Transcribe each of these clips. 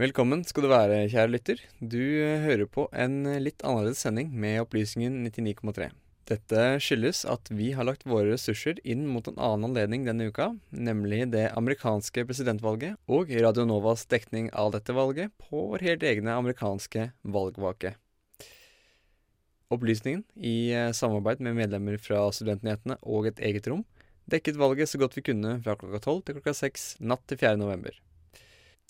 Velkommen skal du være, kjære lytter. Du eh, hører på en eh, litt annerledes sending med Opplysningen 99,3. Dette skyldes at vi har lagt våre ressurser inn mot en annen anledning denne uka, nemlig det amerikanske presidentvalget og Radio Novas dekning av dette valget på vår helt egne amerikanske valgvake. Opplysningen, i eh, samarbeid med medlemmer fra Studentnyhetene og et eget rom, dekket valget så godt vi kunne fra klokka tolv til klokka seks natt til 4. november.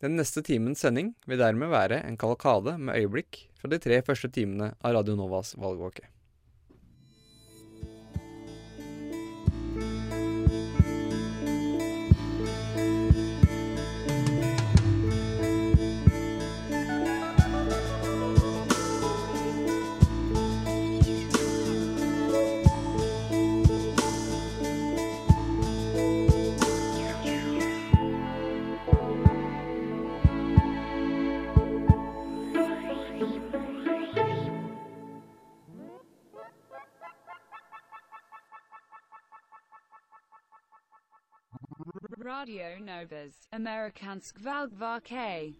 Den neste timens sending vil dermed være en kavalkade med øyeblikk fra de tre første timene av Radio Novas valgvake. Radio Novas, Amerikansk valgvake.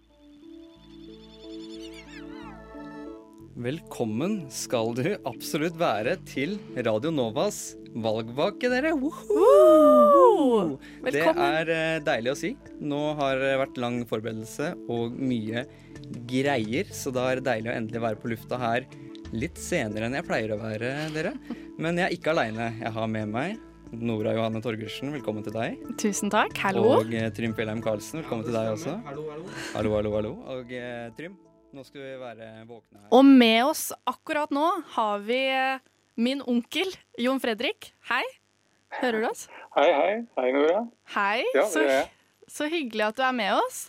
Velkommen skal du absolutt være til Radio Novas valgvake, dere. Woohoo! Det er eh, deilig å si. Nå har det vært lang forberedelse og mye greier, så da er det deilig å endelig være på lufta her litt senere enn jeg pleier å være, dere. Men jeg er ikke aleine. Jeg har med meg Nora Johanne Torgersen, velkommen til deg. Tusen takk. Hallo. Og eh, Trym Fjellheim Karlsen, velkommen til deg også. Hallo, hallo. Hallo, hallo, hallo. Og eh, Trym, nå skal vi være våkne her. Og med oss akkurat nå har vi eh, min onkel Jon Fredrik. Hei. Hører du oss? Hei, hei. Hei, Nora. Hei. Ja, så, det er jeg. så hyggelig at du er med oss.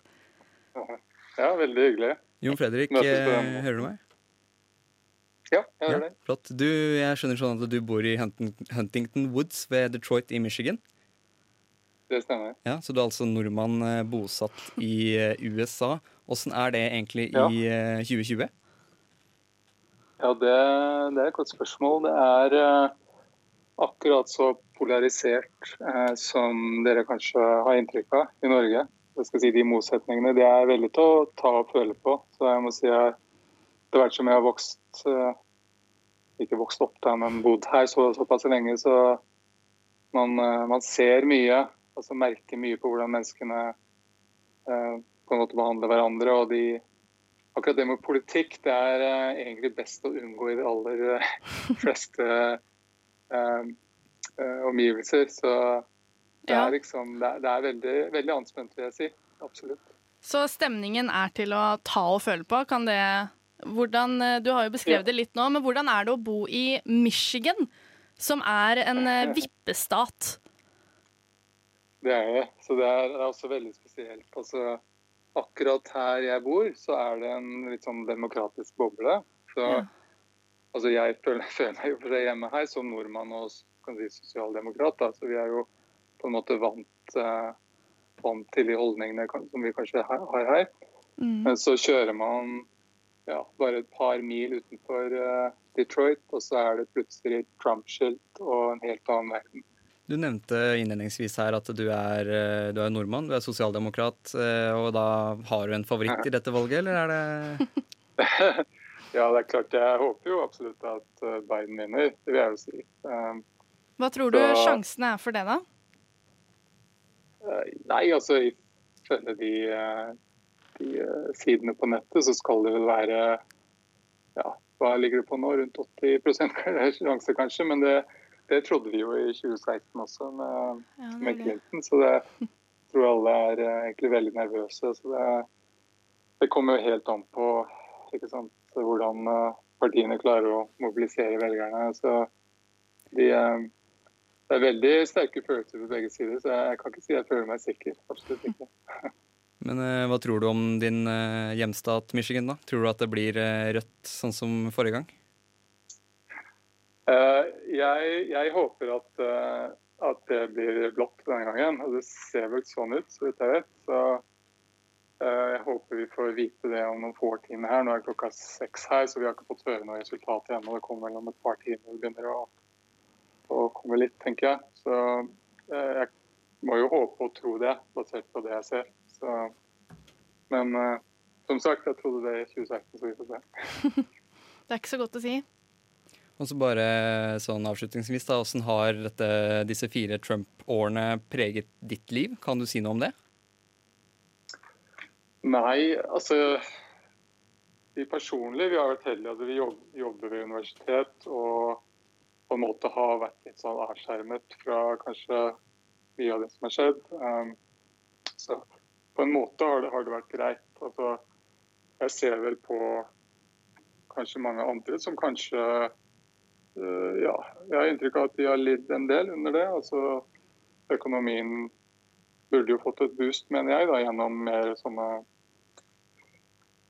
Ja, veldig hyggelig. Jon Fredrik, hører du meg? Ja, jeg hører det. flott. Du, jeg skjønner sånn at du bor i Huntington Woods ved Detroit i Michigan. Det stemmer. Ja, Så du er altså nordmann eh, bosatt i eh, USA. Åssen er det egentlig i ja. 2020? Ja, det, det er et godt spørsmål. Det er eh, akkurat så polarisert eh, som dere kanskje har inntrykk av i Norge. Jeg skal si De motsetningene det er veldig til å ta og føle på. Så jeg må si jeg, det har vært som jeg har vokst eh, Ikke vokst opp der, men bodd her så, såpass lenge, så man, eh, man ser mye. Altså merker mye på hvordan menneskene eh, på en måte behandler hverandre. og de akkurat det med politikk, det er eh, egentlig best å unngå i de aller fleste eh, eh, omgivelser. Så det Ja. er liksom Det er, det er veldig, veldig anspent, vil jeg si. Absolutt. Så stemningen er til å ta og føle på. Kan det hvordan, eh, Du har jo beskrevet det litt nå, men hvordan er det å bo i Michigan, som er en eh, vippestat? Det er det. Så det er, også veldig spesielt. Altså, akkurat her jeg bor, så er det en litt sånn demokratisk boble. Så Ja. altså, jeg føler, føler meg jo for seg hjemme her som nordmann og kan si, sosialdemokrat. Da. Så vi er jo på en måte vant, eh, vant til de holdningene som vi kanskje har har her. Mm. Men så kjører man ja, bare et par mil utenfor eh, Detroit, og så er det plutselig Trump-skilt og en helt annen verden. Du nevnte innledningsvis her at du er, eh, du er nordmann, du er sosialdemokrat. eh, Og da har du en favoritt i dette valget, eller er det ja, det er klart. Jeg håper jo absolutt at Biden vinner. Det vil jeg jo si. Um, Hva tror du Så- sjansene er for det, da? nei, altså ifølge de, de eh, sidene på nettet, så skal det vel være Ja, hva ligger det på nå? Rundt 80 sjanse, kanskje. Men det, det trodde vi jo i 2016 også med, Ja, med. Clinton. Så det jeg tror alle er eh, egentlig veldig nervøse. Så det, det kommer jo helt an på sant, hvordan eh, partiene klarer å mobilisere velgerne. Så de, det er veldig sterke følelser på begge sider, så jeg kan ikke si jeg føler meg sikker. Absolutt ikke. Men eh, hva tror du om din eh, hjemstat Michigan, da? Tror du at det blir eh, rødt sånn som forrige gang? Eh, jeg, jeg håper at, eh, at det blir blått denne gangen. og Det ser vel sånn ut, så vidt jeg vet. Så eh, jeg håper vi får vite det om noen få timer her. Nå er klokka seks her, så vi har ikke fått høre noe resultat ennå. Det kommer vel om et par timer. Det begynner å, å komme litt, tenker jeg. Så jeg må jo håpe og tro det, basert på det jeg ser. Så, men eh, som sagt, jeg trodde det i 2016, så vi får se. Det er ikke så godt å si. Og så bare sånn avslutningsvis, da, Hvordan har dette, disse fire Trump-årene preget ditt liv? Kan du si noe om det? Nei, altså Vi personlig vi har vært heldige at vi jobb- jobber ved universitet og på en måte har vært litt sånn avskjermet fra kanskje mye av det som har skjedd. Um, så på en måte har det, har det vært greit. Altså, jeg ser vel på kanskje mange andre som kanskje øh, Ja, jeg har inntrykk av at de har lidd en del under det. Altså, økonomien burde jo fått et boost, mener jeg, da, gjennom mer sånne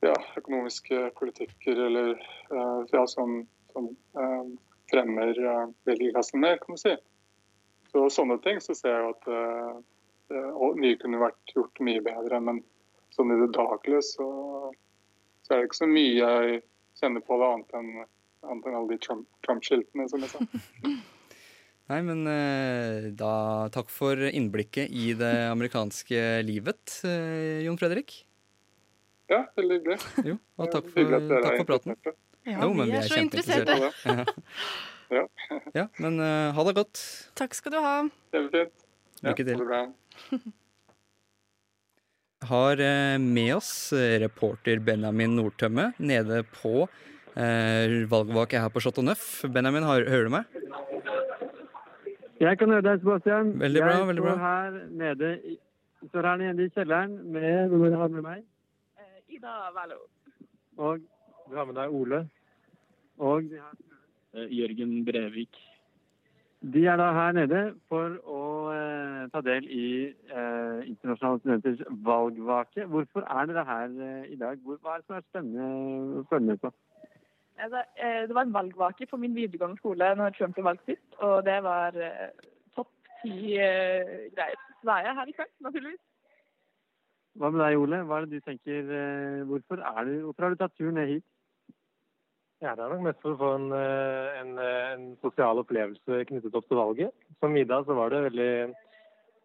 ja, økonomiske politikker eller øh, ja, som, som øh, fremmer uh, velgerklassen mer, kan du si. Så sånne ting så ser jeg jo at og mye kunne vært gjort mye bedre. Men sånn i det daglige så, så er det ikke så mye jeg kjenner på det annet enn, annet enn alle de Trump- Trump-skiltene, som jeg sa. Nei, men eh, da takk for innblikket i det amerikanske livet, eh, Jon Fredrik. Ja, veldig hyggelig. Jo, og takk for, takk for praten. Ja, Jo, men vi vi er er så interesserte. Ja, Ja, men uh, ha det godt. Takk skal du ha. kjempefint. Lykke til. Bra. Har eh, med oss eh, reporter Benjamin Nordtømme nede på eh, valgvake her på Chateau Neuf. Benjamin, har, hører du meg? Jeg kan høre deg, Sebastian. Veldig bra, jeg veldig bra. Her nede står her nede i kjelleren med Hvem har med meg? Ida Valo. Og du har med deg Ole. Og de, her, Eh, Jørgen Brevik. de er da her nede for å eh, ta del i eh, internasjonale studenters valgvake. Hvorfor er dere her eh, i dag? Hvor, hva er det som er spennende å følge med på? Altså, eh, Det var en valgvake på min videregående skole når Trump ble valgt sist, og det var eh, topp ti eh, greier. Så er jeg her i kveld, naturligvis. Hva med deg, Ole? Hva er det du tenker? Eh, hvorfor, er du, hvorfor har du tatt turen ned hit? Ja, Det er nok mest for å få en, en, en sosial opplevelse knyttet opp til valget. Som Ida så var det veldig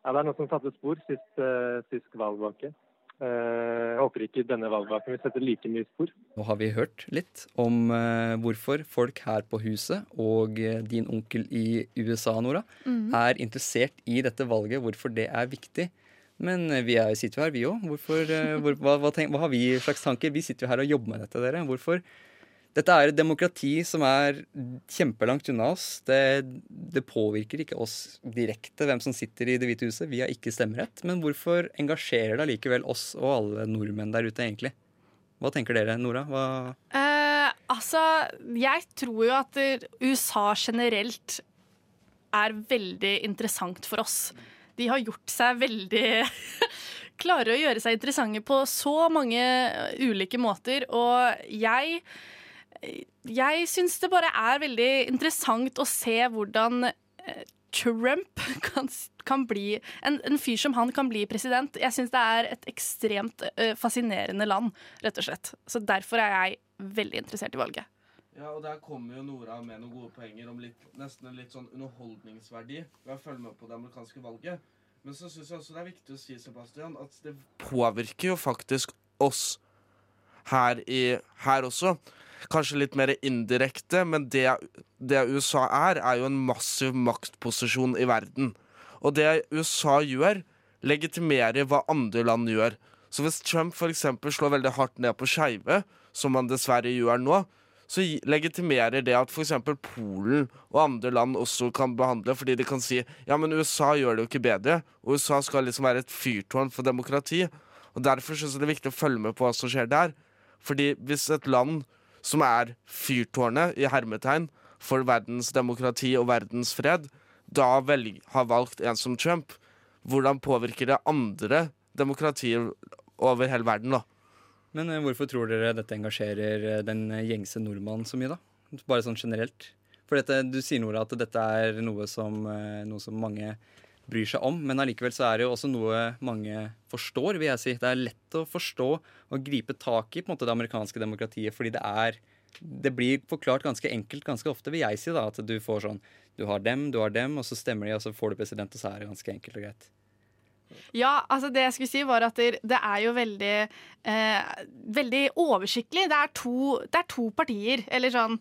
Ja, det er noe som satte spor sist, uh, sist valgvake. Uh, Jeg håper ikke denne valgvaken vil sette like mye spor. Nå har vi hørt litt om uh, hvorfor folk her på huset og uh, din onkel i USA, Nora, Mhm. er interessert i dette valget, hvorfor det er viktig. Men vi er, sitter jo her, vi òg. Hvor, hva, hva, hva har vi slags tanker? Vi sitter jo her og jobber med dette, dere. Hvorfor? Dette er et demokrati som er kjempelangt unna oss. Det, det påvirker ikke oss direkte, hvem som sitter i Det hvite huset. Vi har ikke stemmerett. Men hvorfor engasjerer det allikevel oss og alle nordmenn der ute, egentlig? Hva tenker dere, Nora? Hva Eh, altså, jeg tror jo at USA generelt er veldig interessant for oss. De har gjort seg veldig Klarer å gjøre seg interessante på så mange ulike måter, og jeg Jeg syns det bare er veldig interessant å se hvordan eh, Trump kan, kan bli en, en fyr som han kan bli president. Jeg syns det er et ekstremt eh, fascinerende land, rett og slett. Så derfor er jeg veldig interessert i valget. Ja, og der kommer jo Nora med noen gode poenger om litt, nesten en litt sånn underholdningsverdi ved å følge med på det amerikanske valget. Men så syns jeg også det er viktig å si, Sebastian, at det påvirker jo faktisk oss her, i, her også. Kanskje litt mer indirekte, men det, det USA er, er jo en massiv maktposisjon i verden. Og det USA gjør, legitimerer hva andre land gjør. Så hvis Trump f.eks. slår veldig hardt ned på skeive, som han dessverre gjør nå, så legitimerer det at f.eks. Polen og andre land også kan behandle, fordi de kan si ja, men USA gjør det jo ikke bedre, og USA skal liksom være et fyrtårn for demokrati. Og Derfor syns jeg det er viktig å følge med på hva som skjer der. Fordi hvis et land som er fyrtårnet, i hermetegn, for verdens demokrati og verdens fred, da velg, har valgt en som Trump, hvordan påvirker det andre demokratier over hele verden, da? Men eh, hvorfor tror dere dette engasjerer eh, den gjengse nordmann så mye, da? Bare sånn generelt. For dette, du sier, Nora, at dette er noe som, eh, noe som mange bryr seg om, men allikevel så er det jo også noe mange forstår, vil jeg si. Det er lett å forstå og gripe tak i på en måte, det amerikanske demokratiet, fordi det er det blir forklart ganske enkelt ganske ofte, vil jeg si. da, At du får sånn Du har dem, du har dem, og så stemmer de, og så får du president, og så er det ganske enkelt og greit. Ja, altså det jeg skulle si var at det, er jo veldig, eh, veldig oversiktlig. Det er, to, det er to partier, eller sånn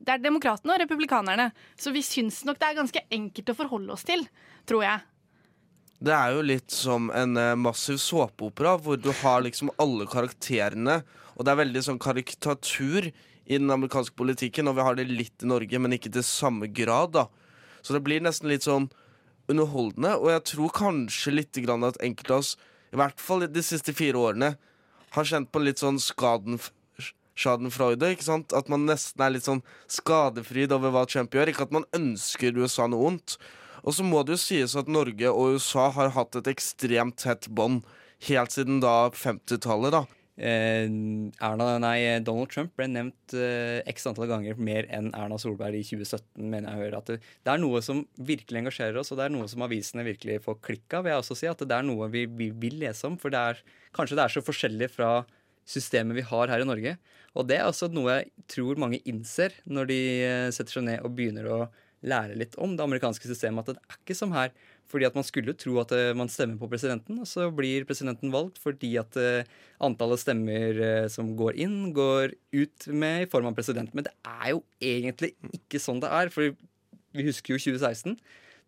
Det er Demokratene og Republikanerne. Så vi syns nok det er ganske enkelt å forholde oss til, tror jeg. Det er jo litt som en eh, massiv såpeopera, hvor du har liksom alle karakterene, og det er veldig sånn karikatur i den amerikanske politikken, og vi har det litt i Norge, men ikke til samme grad, da. Så det blir nesten litt sånn underholdende, og jeg tror kanskje litt grann at enkelte av oss, i hvert fall de siste fire årene, har kjent på litt sånn skaden Schadenfreude, ikke sant? At man nesten er litt sånn skadefryd over hva Trump gjør. Ikke at man ønsker USA noe vondt. Og så må det jo sies at Norge og USA har hatt et ekstremt tett bånd helt siden da 50-tallet, da. Eh, Erna, nei, Donald Trump ble nevnt eh, x antall ganger mer enn Erna Solberg i 2017, mener jeg hører. At det, det, er noe som virkelig engasjerer oss, og det er noe som avisene virkelig får klikk av. vil jeg også si, At det er noe vi, vi vil lese om. For det er, kanskje det er så forskjellig fra systemet vi har her i Norge. Og det er også noe jeg tror mange innser når de eh, setter seg ned og begynner å lære litt om det amerikanske systemet. At det er ikke som her. Fordi at man skulle tro at eh, man stemmer på presidenten, og så blir presidenten valgt fordi at eh, antallet stemmer som går inn, går ut med i form av president. Men det er jo egentlig ikke sånn det er. For vi husker jo 2016.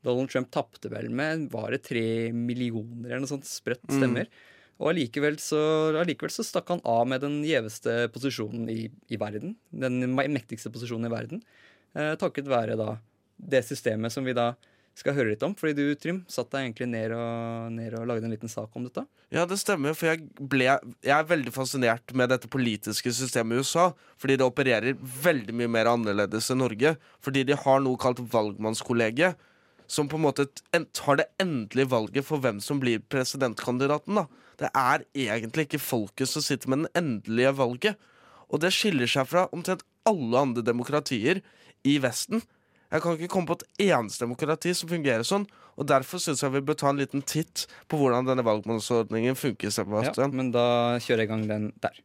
Donald Trump tapte vel med var det tre millioner eller noe sånt sprøtt stemmer. Mm. Og allikevel så, allikevel så, stakk han av med den gjeveste posisjonen i, i, verden. Den mektigste posisjonen i verden. Eh, takket være da det systemet som vi da skal høre litt om. Fordi du, Trym, satt deg egentlig ned og, ned og lagde en liten sak om dette. Ja, det stemmer. For jeg, ble, jeg er veldig fascinert med dette politiske systemet i USA. Fordi det opererer veldig mye mer annerledes enn Norge. Fordi de har noe kalt valgmannskollegiet. Som på en måte tar det endelige valget for hvem som blir presidentkandidaten. da det er egentlig ikke folket som sitter med den endelige valget. Og det skiller seg fra omtrent alle andre demokratier i Vesten. Jeg kan ikke komme på et eneste demokrati som fungerer sånn. Og Derfor syns jeg vi bør ta en liten titt på hvordan denne valgmannsordningen funker. Sebastian. Ja, men da kjører jeg i gang den der.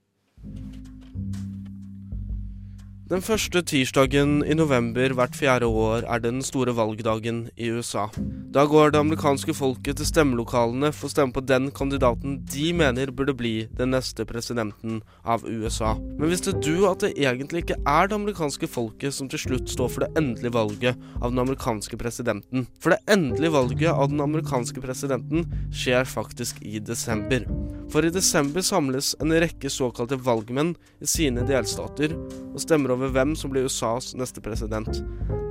Den første tirsdagen i november hvert fjerde år er den store valgdagen i USA. Da går det amerikanske folket til stemmelokalene for å stemme på den kandidaten de mener burde bli den neste presidenten av USA. Men visste du at det egentlig ikke er det amerikanske folket som til slutt står for det endelige valget av den amerikanske presidenten? For det endelige valget av den amerikanske presidenten skjer faktisk i desember. For i desember samles en rekke såkalte valgmenn i sine delstater og stemmer over hvem som blir USAs neste president.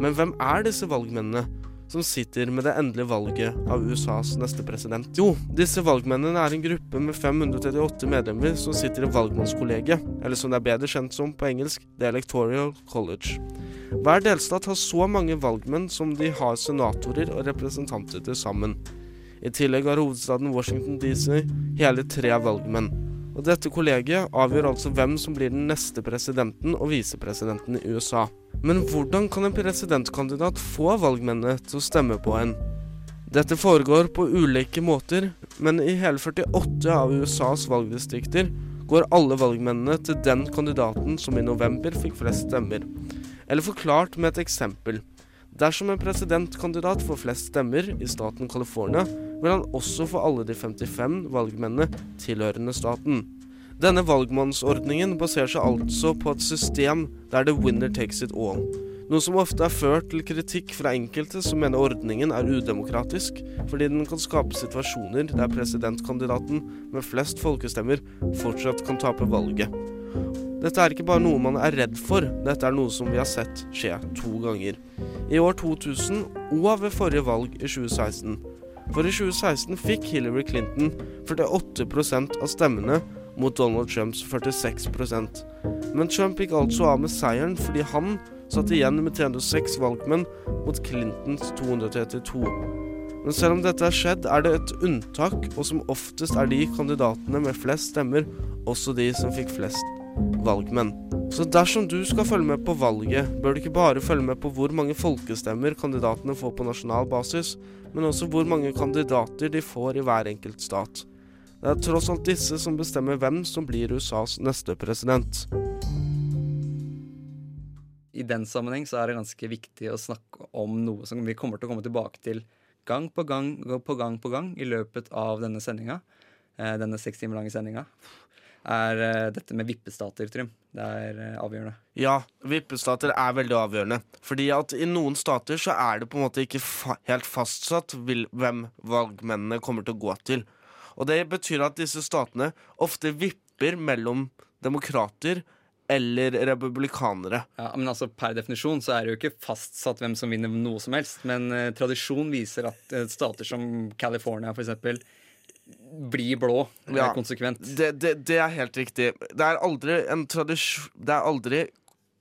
Men hvem er disse valgmennene som sitter med det endelige valget av USAs neste president? Jo, disse valgmennene er en gruppe med 538 medlemmer som sitter i valgmannskollegiet, eller som det er bedre kjent som på engelsk, The Electoral College. Hver delstat har så mange valgmenn som de har senatorer og representanter til sammen. I tillegg har hovedstaden Washington DC hele tre valgmenn. Og Dette kollegiet avgjør altså hvem som blir den neste presidenten og visepresidenten i USA. Men hvordan kan en presidentkandidat få valgmennene til å stemme på en? Dette foregår på ulike måter, men i hele 48 av USAs valgdistrikter går alle valgmennene til den kandidaten som i november fikk flest stemmer. Eller forklart med et eksempel. Dersom en presidentkandidat får flest stemmer i staten California, vil han også få alle de 55 valgmennene tilhørende staten. Denne valgmannsordningen baserer seg altså på et system der the winner takes it all. Noe som ofte er ført til kritikk fra enkelte som mener ordningen er udemokratisk, fordi den kan skape situasjoner der presidentkandidaten med flest folkestemmer fortsatt kan tape valget. Dette er ikke bare noe man er redd for, dette er noe som vi har sett skje to ganger. I år 2000 og ved forrige valg i 2016. For i 2016 fikk Hillary Clinton 48% av stemmene mot Donald Trumps 46% Men Trump gikk altså av med seieren fordi han satt igjen med 306 valgmenn mot Clintons 232. Men selv om dette har skjedd, er det et unntak, og som oftest er de kandidatene med flest stemmer også de som fikk flest valgmenn. Så dersom du skal følge med på valget, bør du ikke bare følge med på hvor mange folkestemmer kandidatene får på nasjonal basis, men også hvor mange kandidater de får i hver enkelt stat. Det er tross alt disse som bestemmer hvem som blir USAs neste president. I den sammenheng så er det ganske viktig å snakke om noe som vi kommer til å komme tilbake til gang på gang på gang på gang i løpet av denne sendinga, eh, denne seks timer lange sendinga, er eh, dette med vippestater, Trym. Det er eh, avgjørende. Ja, vippestater er veldig avgjørende. Fordi at i noen stater så er det på en måte ikke fa helt fastsatt hvem valgmennene kommer til å gå til. Og det betyr at disse statene ofte vipper mellom demokrater eller republikanere. Ja, men altså Per definisjon så er det jo ikke fastsatt hvem som vinner noe som helst. Men eh, tradisjon viser at eh, stater som California for blir blå eh, Ja. konsekvent. Det, det, det er helt riktig. Det er aldri en tradisjon Det er aldri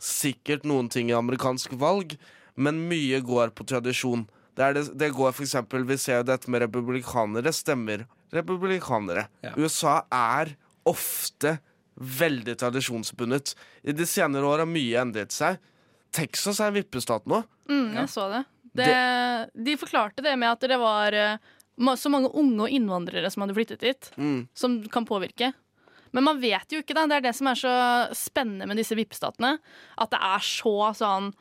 sikkert noen ting i amerikansk valg, men mye går på tradisjon. Det, er det, det går for eksempel Vi ser jo dette med republikanere stemmer republikanere. Ja. USA er ofte veldig tradisjonsbundet. I de senere år har mye endret seg. Texas er en vippestat nå. Mm, jeg så det. det. De forklarte det med at det var eh, så mange unge og innvandrere som hadde flyttet dit, Mm. som kan påvirke. Men man vet jo ikke, da. Det er det som er så spennende med disse vippestatene. At det er så sånn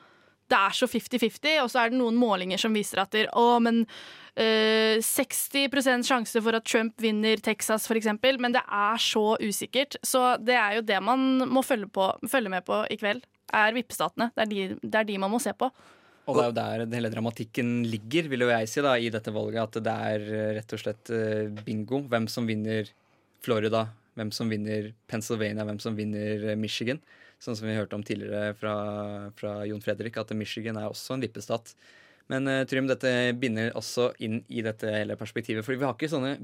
Det er så 50-50, og så er det noen målinger som viser at det, å, men øh, 60% sjanse for at Trump vinner Texas, eksempel. Men det er så usikkert. Så det er jo det man må følge, på, følge med på i kveld. Er vippestatene. Det er, de, det er de man må se på. Og det er jo der hele dramatikken ligger, vil jo jeg si, da, i dette valget. At det er eh, rett og slett eh, bingo. Hvem som vinner Florida, hvem som vinner Pennsylvania, hvem som vinner eh, Michigan. Sånn som vi hørte om tidligere fra, fra Jon Fredrik, at Michigan er også en vippestat. Men Trym, dette binder også inn i dette hele perspektivet. Fordi vi har ikke sånne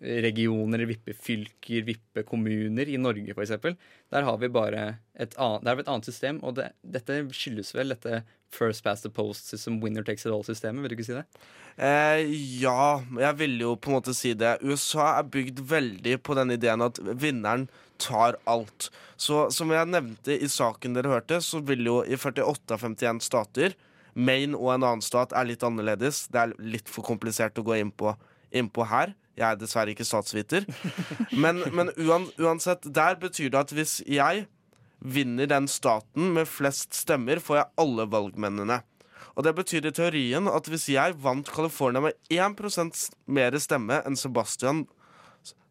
vipperegioner, vippefylker, vippekommuner i Norge, f.eks. Der har vi bare et annet, der har vi et annet system, og det, dette skyldes vel dette first past the post system, winner takes it all-systemet, vil du ikke si det? Eh, ja, jeg vil jo på en måte si det. USA er bygd veldig på den ideen at vinneren tar alt. Så som jeg nevnte i saken dere hørte, så vil jo i 48 av 51 stater Maine og en annen stat er litt annerledes. Det er litt for komplisert å gå inn inn på her. Jeg er dessverre ikke statsviter. Men, men uansett, der betyr det at hvis jeg vinner den staten med flest stemmer, får jeg alle valgmennene. Og det betyr i teorien at hvis jeg vant California med 1% mer stemme enn Sebastian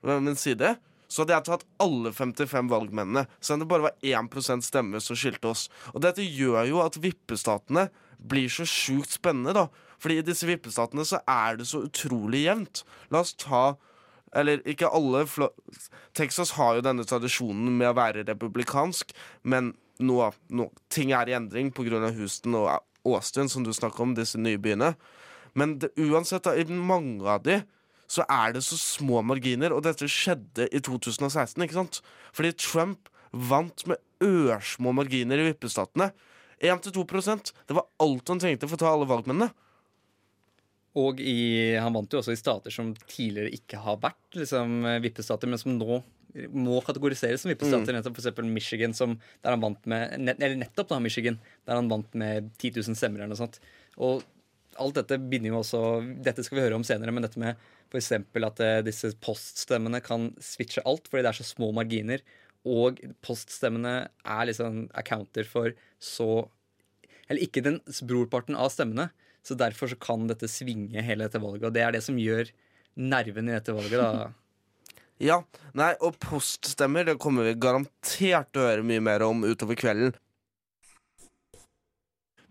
ved min side, så hadde jeg tatt alle 55 valgmennene. Så det bare var 1% stemme som skilte oss. Og dette gjør jo at vippestatene blir så sjukt spennende, da. Fordi i disse vippestatene så er det så utrolig jevnt. La oss ta eller ikke alle Texas har jo denne tradisjonen med å være republikansk, men nå, nå, ting er i endring pga. Houston og Austin, som du snakker om, disse nye byene. Men det, uansett, da, i mange av de så er det så små marginer, og dette skjedde i 2016, ikke sant? Fordi Trump vant med ørsmå marginer i vippestatene. 1-2% Det var alt han trengte for å ta alle valgmennene. Og i, han vant jo også i stater som tidligere ikke har vært liksom, vippestater, men som nå må kategoriseres som vippestater. Nettopp f.eks. Michigan, som, der han vant med nett, Eller nettopp da, Michigan, der han vant med 10 000 stemmer eller noe sånt. Og alt dette binder jo også Dette skal vi høre om senere, men dette med f.eks. at eh, disse poststemmene kan switche alt fordi det er så små marginer. Og poststemmene er liksom accounter for så Eller ikke den brorparten av stemmene. Så derfor så kan dette svinge hele dette valget. Og det er det som gjør nerven i dette valget, da. Ja, nei, og poststemmer det kommer vi garantert til å høre mye mer om utover kvelden.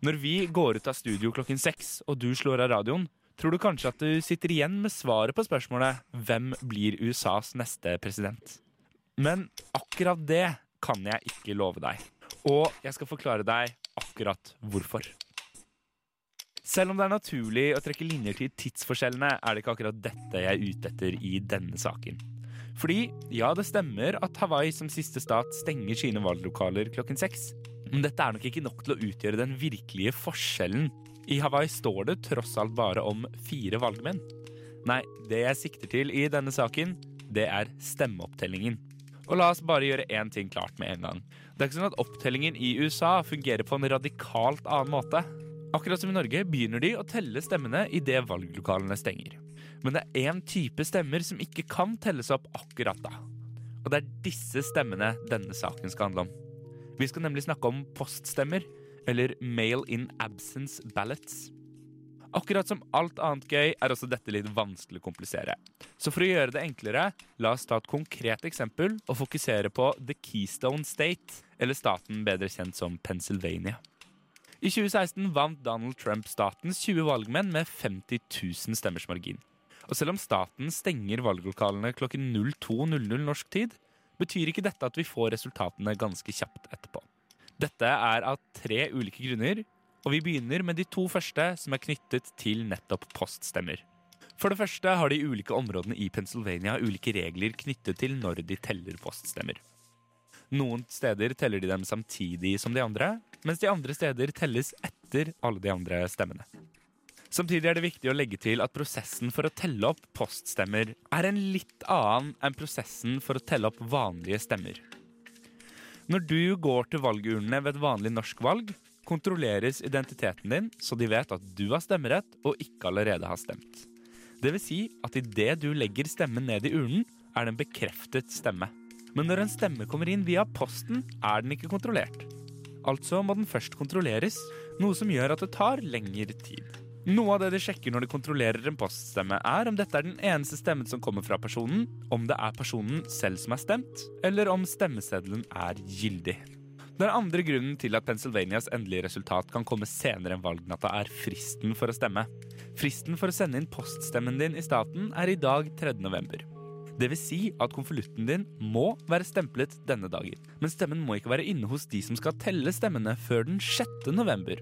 Når vi går ut av studio klokken seks, og du slår av radioen, tror du kanskje at du sitter igjen med svaret på spørsmålet hvem blir USAs neste president? Men akkurat det kan jeg ikke love deg. Og jeg skal forklare deg akkurat hvorfor. Selv om det er naturlig å trekke linjer til tidsforskjellene, er det ikke akkurat dette jeg er ute etter i denne saken. Fordi, ja, det stemmer at Hawaii som siste stat stenger sine valglokaler klokken seks. Men dette er nok ikke nok til å utgjøre den virkelige forskjellen. I Hawaii står det tross alt bare om fire valgmenn. Nei, det jeg sikter til i denne saken, det er stemmeopptellingen. Og la oss bare gjøre én ting klart med en gang. Det er ikke sånn at opptellingen i USA fungerer på en radikalt annen måte. Akkurat som i Norge begynner de å telle stemmene idet valglokalene stenger. Men det er én type stemmer som ikke kan telles opp akkurat da. Og det er disse stemmene denne saken skal handle om. Vi skal nemlig snakke om poststemmer, eller mail in absence ballots. Akkurat som alt annet gøy er også dette litt vanskelig å komplisere. Så for å gjøre det enklere, la oss ta et konkret eksempel og fokusere på The Keystone State, eller staten bedre kjent som Pennsylvania. I 2016 vant Donald Trump statens 20 valgmenn med 50 000 stemmers margin. Og selv om staten stenger valglokalene klokken 02.00 norsk tid, betyr ikke dette at vi får resultatene ganske kjapt etterpå. Dette er av tre ulike grunner, og vi begynner med de to første som er knyttet til nettopp poststemmer. For det første har de ulike områdene i Pennsylvania ulike regler knyttet til når de teller poststemmer. Noen steder teller de dem samtidig som de andre, mens de andre steder telles etter alle de andre stemmene. Samtidig er det viktig å legge til at prosessen for å telle opp poststemmer er en litt annen enn prosessen for å telle opp vanlige stemmer. Når du går til valgurnene ved et vanlig norsk valg, kontrolleres identiteten din så de vet at du har stemmerett og ikke allerede har stemt. Det vil si at idet du legger stemmen ned i urnen, er det en bekreftet stemme. Men når en stemme kommer inn via posten, er den ikke kontrollert. Altså må den først kontrolleres, noe som gjør at det tar lengre tid. Noe av det de sjekker når de kontrollerer en poststemme, er om dette er den eneste stemmen som kommer fra personen, om det er personen selv som er stemt, eller om stemmeseddelen er gyldig. Den andre grunnen til at Pennsylvanias endelige resultat kan komme senere enn valgnatta, er fristen for å stemme. Fristen for å sende inn poststemmen din i staten er i dag 3. november. Vil si at konvolutten din må være stemplet denne dagen. Men stemmen må ikke være inne hos de som skal telle stemmene før den 6. november.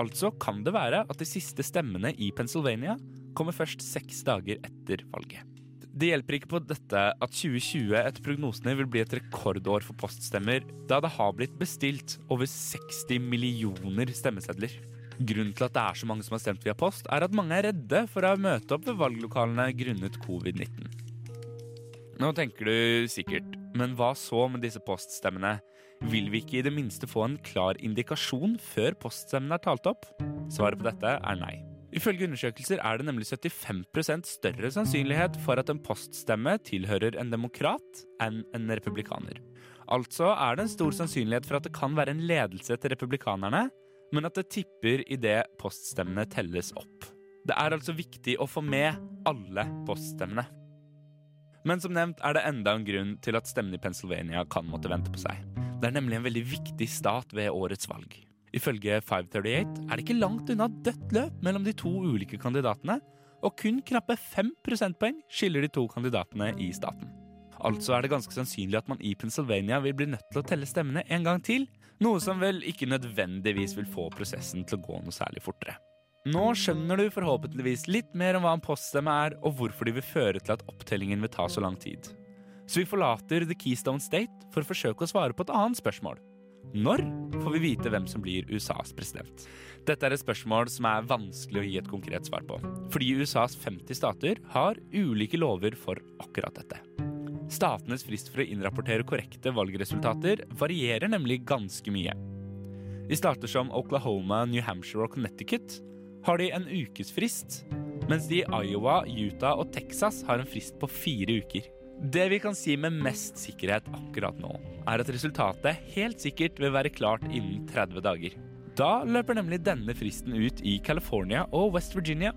Altså kan det være at de siste stemmene i Pennsylvania kommer først seks dager etter valget. Det hjelper ikke på dette at 2020 etter prognosene vil bli et rekordår for poststemmer, da det har blitt bestilt over 60 millioner stemmesedler. Grunnen til at det er så mange som har stemt via post, er at mange er redde for å møte opp ved valglokalene grunnet covid-19. Nå tenker du sikkert, men hva så med disse poststemmene? Vil vi ikke i det minste få en klar indikasjon før poststemmene er talt opp? Svaret på dette er nei. Ifølge undersøkelser er det nemlig 75% større sannsynlighet for at en poststemme tilhører en demokrat enn en republikaner. Altså er det en stor sannsynlighet for at det kan være en ledelse til republikanerne, men at det tipper idet poststemmene telles opp. Det er altså viktig å få med alle poststemmene. Men som nevnt er det enda en grunn til at stemmene i Pennsylvania kan måtte vente på seg. Det er nemlig en veldig viktig stat ved årets valg. Ifølge 538 er det ikke langt unna dødt løp mellom de to ulike kandidatene, og kun knappe fem prosentpoeng skiller de to kandidatene i staten. Altså er det ganske sannsynlig at man i Pennsylvania vil bli nødt til å telle stemmene en gang til, noe som vel ikke nødvendigvis vil få prosessen til å gå noe særlig fortere. Nå skjønner du forhåpentligvis litt mer om hva en poststemme er, og hvorfor de vil føre til at opptellingen vil ta så lang tid. Så vi forlater The Keystone State for å forsøke å svare på et annet spørsmål. Når får vi vite hvem som blir USAs president? Dette er et spørsmål som er vanskelig å gi et konkret svar på, fordi USAs 50 stater har ulike lover for akkurat dette. Statenes frist for å innrapportere korrekte valgresultater varierer nemlig ganske mye. I stater som Oklahoma, New Hampshire og Connecticut har de en ukesfrist, mens de i Iowa, Utah og Texas har en frist på fire uker. Det vi kan si med mest sikkerhet akkurat nå, er at resultatet helt sikkert vil være klart innen 30 dager. Da løper nemlig denne fristen ut i California og West Virginia.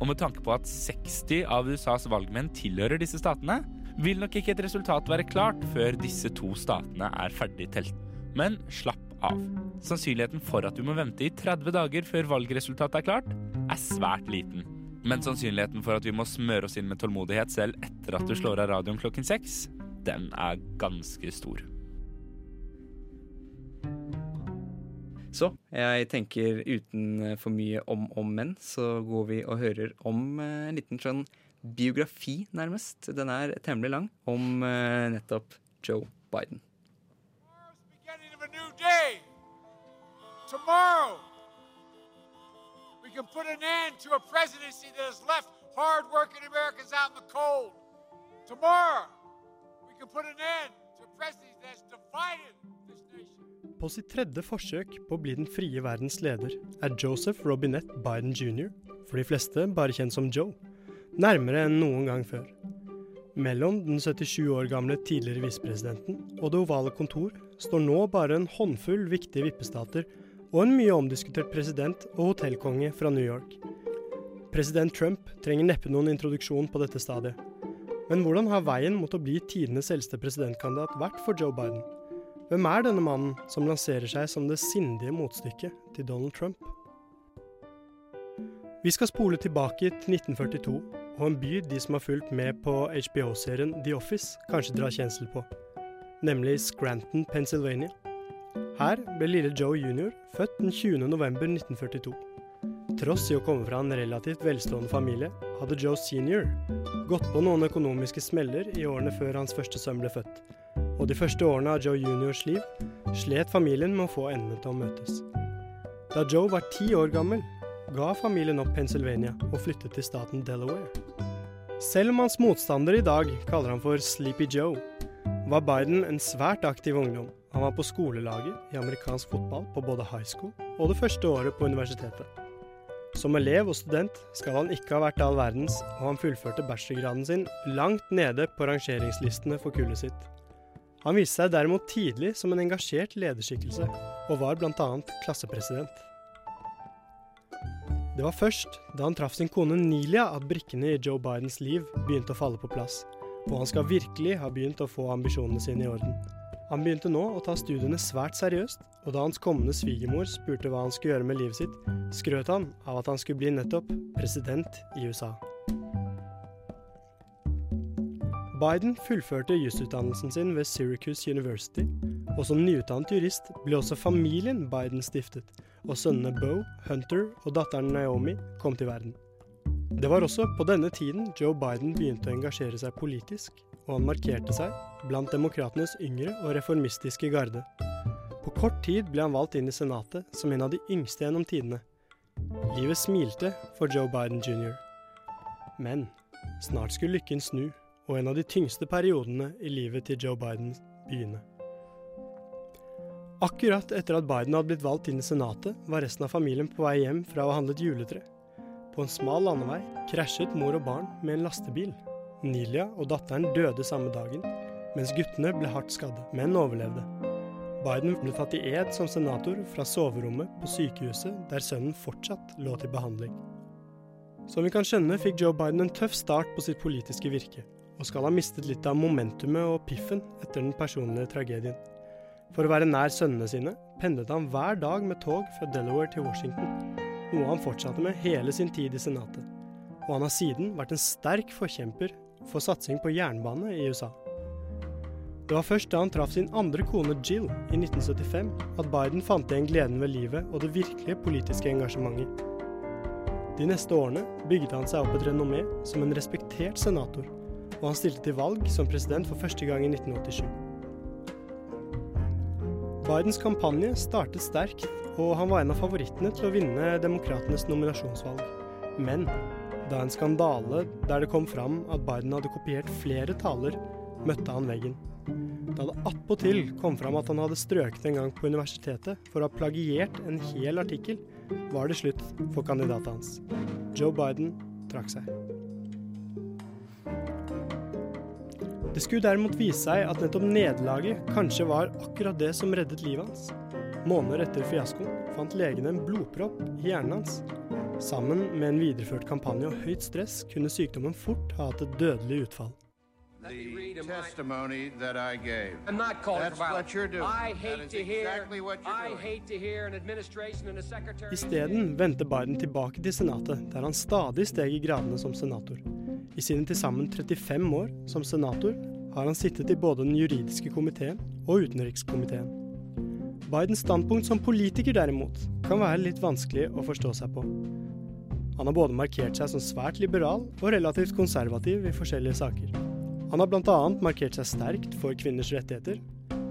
Og med tanke på at 60 av USAs valgmenn tilhører disse statene, vil nok ikke et resultat være klart før disse to statene er ferdig telt. Men slapp av. Sannsynligheten for at du må vente i 30 dager før valgresultatet er klart, er svært liten. Men sannsynligheten for at vi må smøre oss inn med tålmodighet selv etter at du slår av radioen klokken seks, den er ganske stor. Så jeg tenker uten for mye om om menn, så går vi og hører om eh, en liten sånn biografi, nærmest. Den er temmelig lang, om eh, nettopp Joe Biden. New day. Tomorrow, we can put an end to a presidency that has left hardworking Americans out in the cold. Tomorrow, we can put an end to a presidency that has divided this nation. På sitt tredje forsøk på å bli den frie verdens leder er Joseph Robinette Biden jr., for de fleste bare kjent som Joe, nærmere enn noen gang før. Mellom den 77 år gamle tidligere visepresidenten og Det ovale kontor står nå bare en håndfull viktige vippestater og en mye omdiskutert president og hotellkonge fra New York. President Trump trenger neppe noen introduksjon på dette stadiet. Men hvordan har veien mot å bli tidenes eldste presidentkandidat vært for Joe Biden? Hvem er denne mannen som lanserer seg som det sindige motstykket til Donald Trump? Vi skal spole tilbake til 1942 og en by de som har fulgt med på HBO-serien The Office, kanskje drar kjensel på, nemlig Scranton, Pennsylvania. Her ble lille Joe jr. født den 20. november 1942. Tross i å komme fra en relativt velstående familie, hadde Joe senior gått på noen økonomiske smeller i årene før hans første sønn ble født, og de første årene av Joe juniors liv slet familien med å få endene til å møtes. Da Joe var ti år gammel, ga familien opp Pennsylvania og flyttet til staten Delaware. Selv om hans motstander i dag kaller han for Sleepy Joe, var Biden en svært aktiv ungdom. Han var på skolelaget i amerikansk fotball på både high school og det første året på universitetet. Som elev og student skal han ikke ha vært all verdens, og han fullførte bachelorgraden sin langt nede på rangeringslistene for kullet sitt. Han viste seg derimot tidlig som en engasjert lederskikkelse, og var bl.a. klassepresident. Det var først da han traff sin kone Nilia at brikkene i Joe Bidens liv begynte å falle på plass, og han skal virkelig ha begynt å få ambisjonene sine i orden. Han begynte nå å ta studiene svært seriøst, og da hans kommende svigermor spurte hva han skulle gjøre med livet sitt, skrøt han av at han skulle bli nettopp president i USA. Biden fullførte jusutdannelsen sin ved Syracuse University, og som nyutdannet jurist ble også familien Biden stiftet, og sønnene Beau, Hunter og datteren Naomi kom til verden. Det var også på denne tiden Joe Biden begynte å engasjere seg politisk, og han markerte seg blant demokratenes yngre og reformistiske garde. På kort tid ble han valgt inn i Senatet som en av de yngste gjennom tidene. Livet smilte for Joe Biden jr. Men snart skulle lykken snu, og en av de tyngste periodene i livet til Joe Biden begynne. Akkurat etter at Biden hadde blitt valgt inn i Senatet, var resten av familien på vei hjem fra å ha handlet juletre. På en smal landevei krasjet mor og barn med en lastebil. Nilia og datteren døde samme dagen, mens guttene ble hardt skadde, men overlevde. Biden ble tatt i ed som senator fra soverommet på sykehuset der sønnen fortsatt lå til behandling. Som vi kan skjønne, fikk Joe Biden en tøff start på sitt politiske virke, og skal ha mistet litt av momentumet og piffen etter den personlige tragedien. For å være nær sønnene sine pendlet han hver dag med tog fra Delaware til Washington, noe han fortsatte med hele sin tid i Senatet. Og han har siden vært en sterk forkjemper for satsing på jernbane i USA. Det var først da han traff sin andre kone Jill i 1975 at Biden fant igjen gleden ved livet og det virkelige politiske engasjementet. De neste årene bygde han seg opp et renommé som en respektert senator, og han stilte til valg som president for første gang i 1987. Bidens kampanje startet sterkt, og han var en av favorittene til å vinne demokratenes nominasjonsvalg. Men da en skandale der det kom fram at Biden hadde kopiert flere taler, møtte han veggen. Da det attpåtil kom fram at han hadde strøket en gang på universitetet for å ha plagiert en hel artikkel, var det slutt for kandidatet hans. Joe Biden trakk seg. Det skulle derimot vise seg at nettopp nederlaget kanskje var akkurat det som reddet livet hans. Måneder etter fiaskoen fant legene en blodpropp i hjernen hans. Sammen med en videreført kampanje og høyt stress kunne sykdommen fort ha hatt et dødelig utfall. The testimony that I gave. I'm not calling That's for violence. what you're doing. I hate to hear. exactly what you're I doing. hate to hear an administration and a secretary. Isteden vendte Biden tilbake til Senatet, der han stadig steg i gradene som senator. I sine til sammen 35 år som senator har han sittet i både den juridiske komiteen og utenrikskomiteen. Bidens standpunkt som politiker derimot kan være litt vanskelig å forstå seg på. Han har både markert seg som svært liberal og relativt konservativ i forskjellige saker. Han har bl.a. markert seg sterkt for kvinners rettigheter,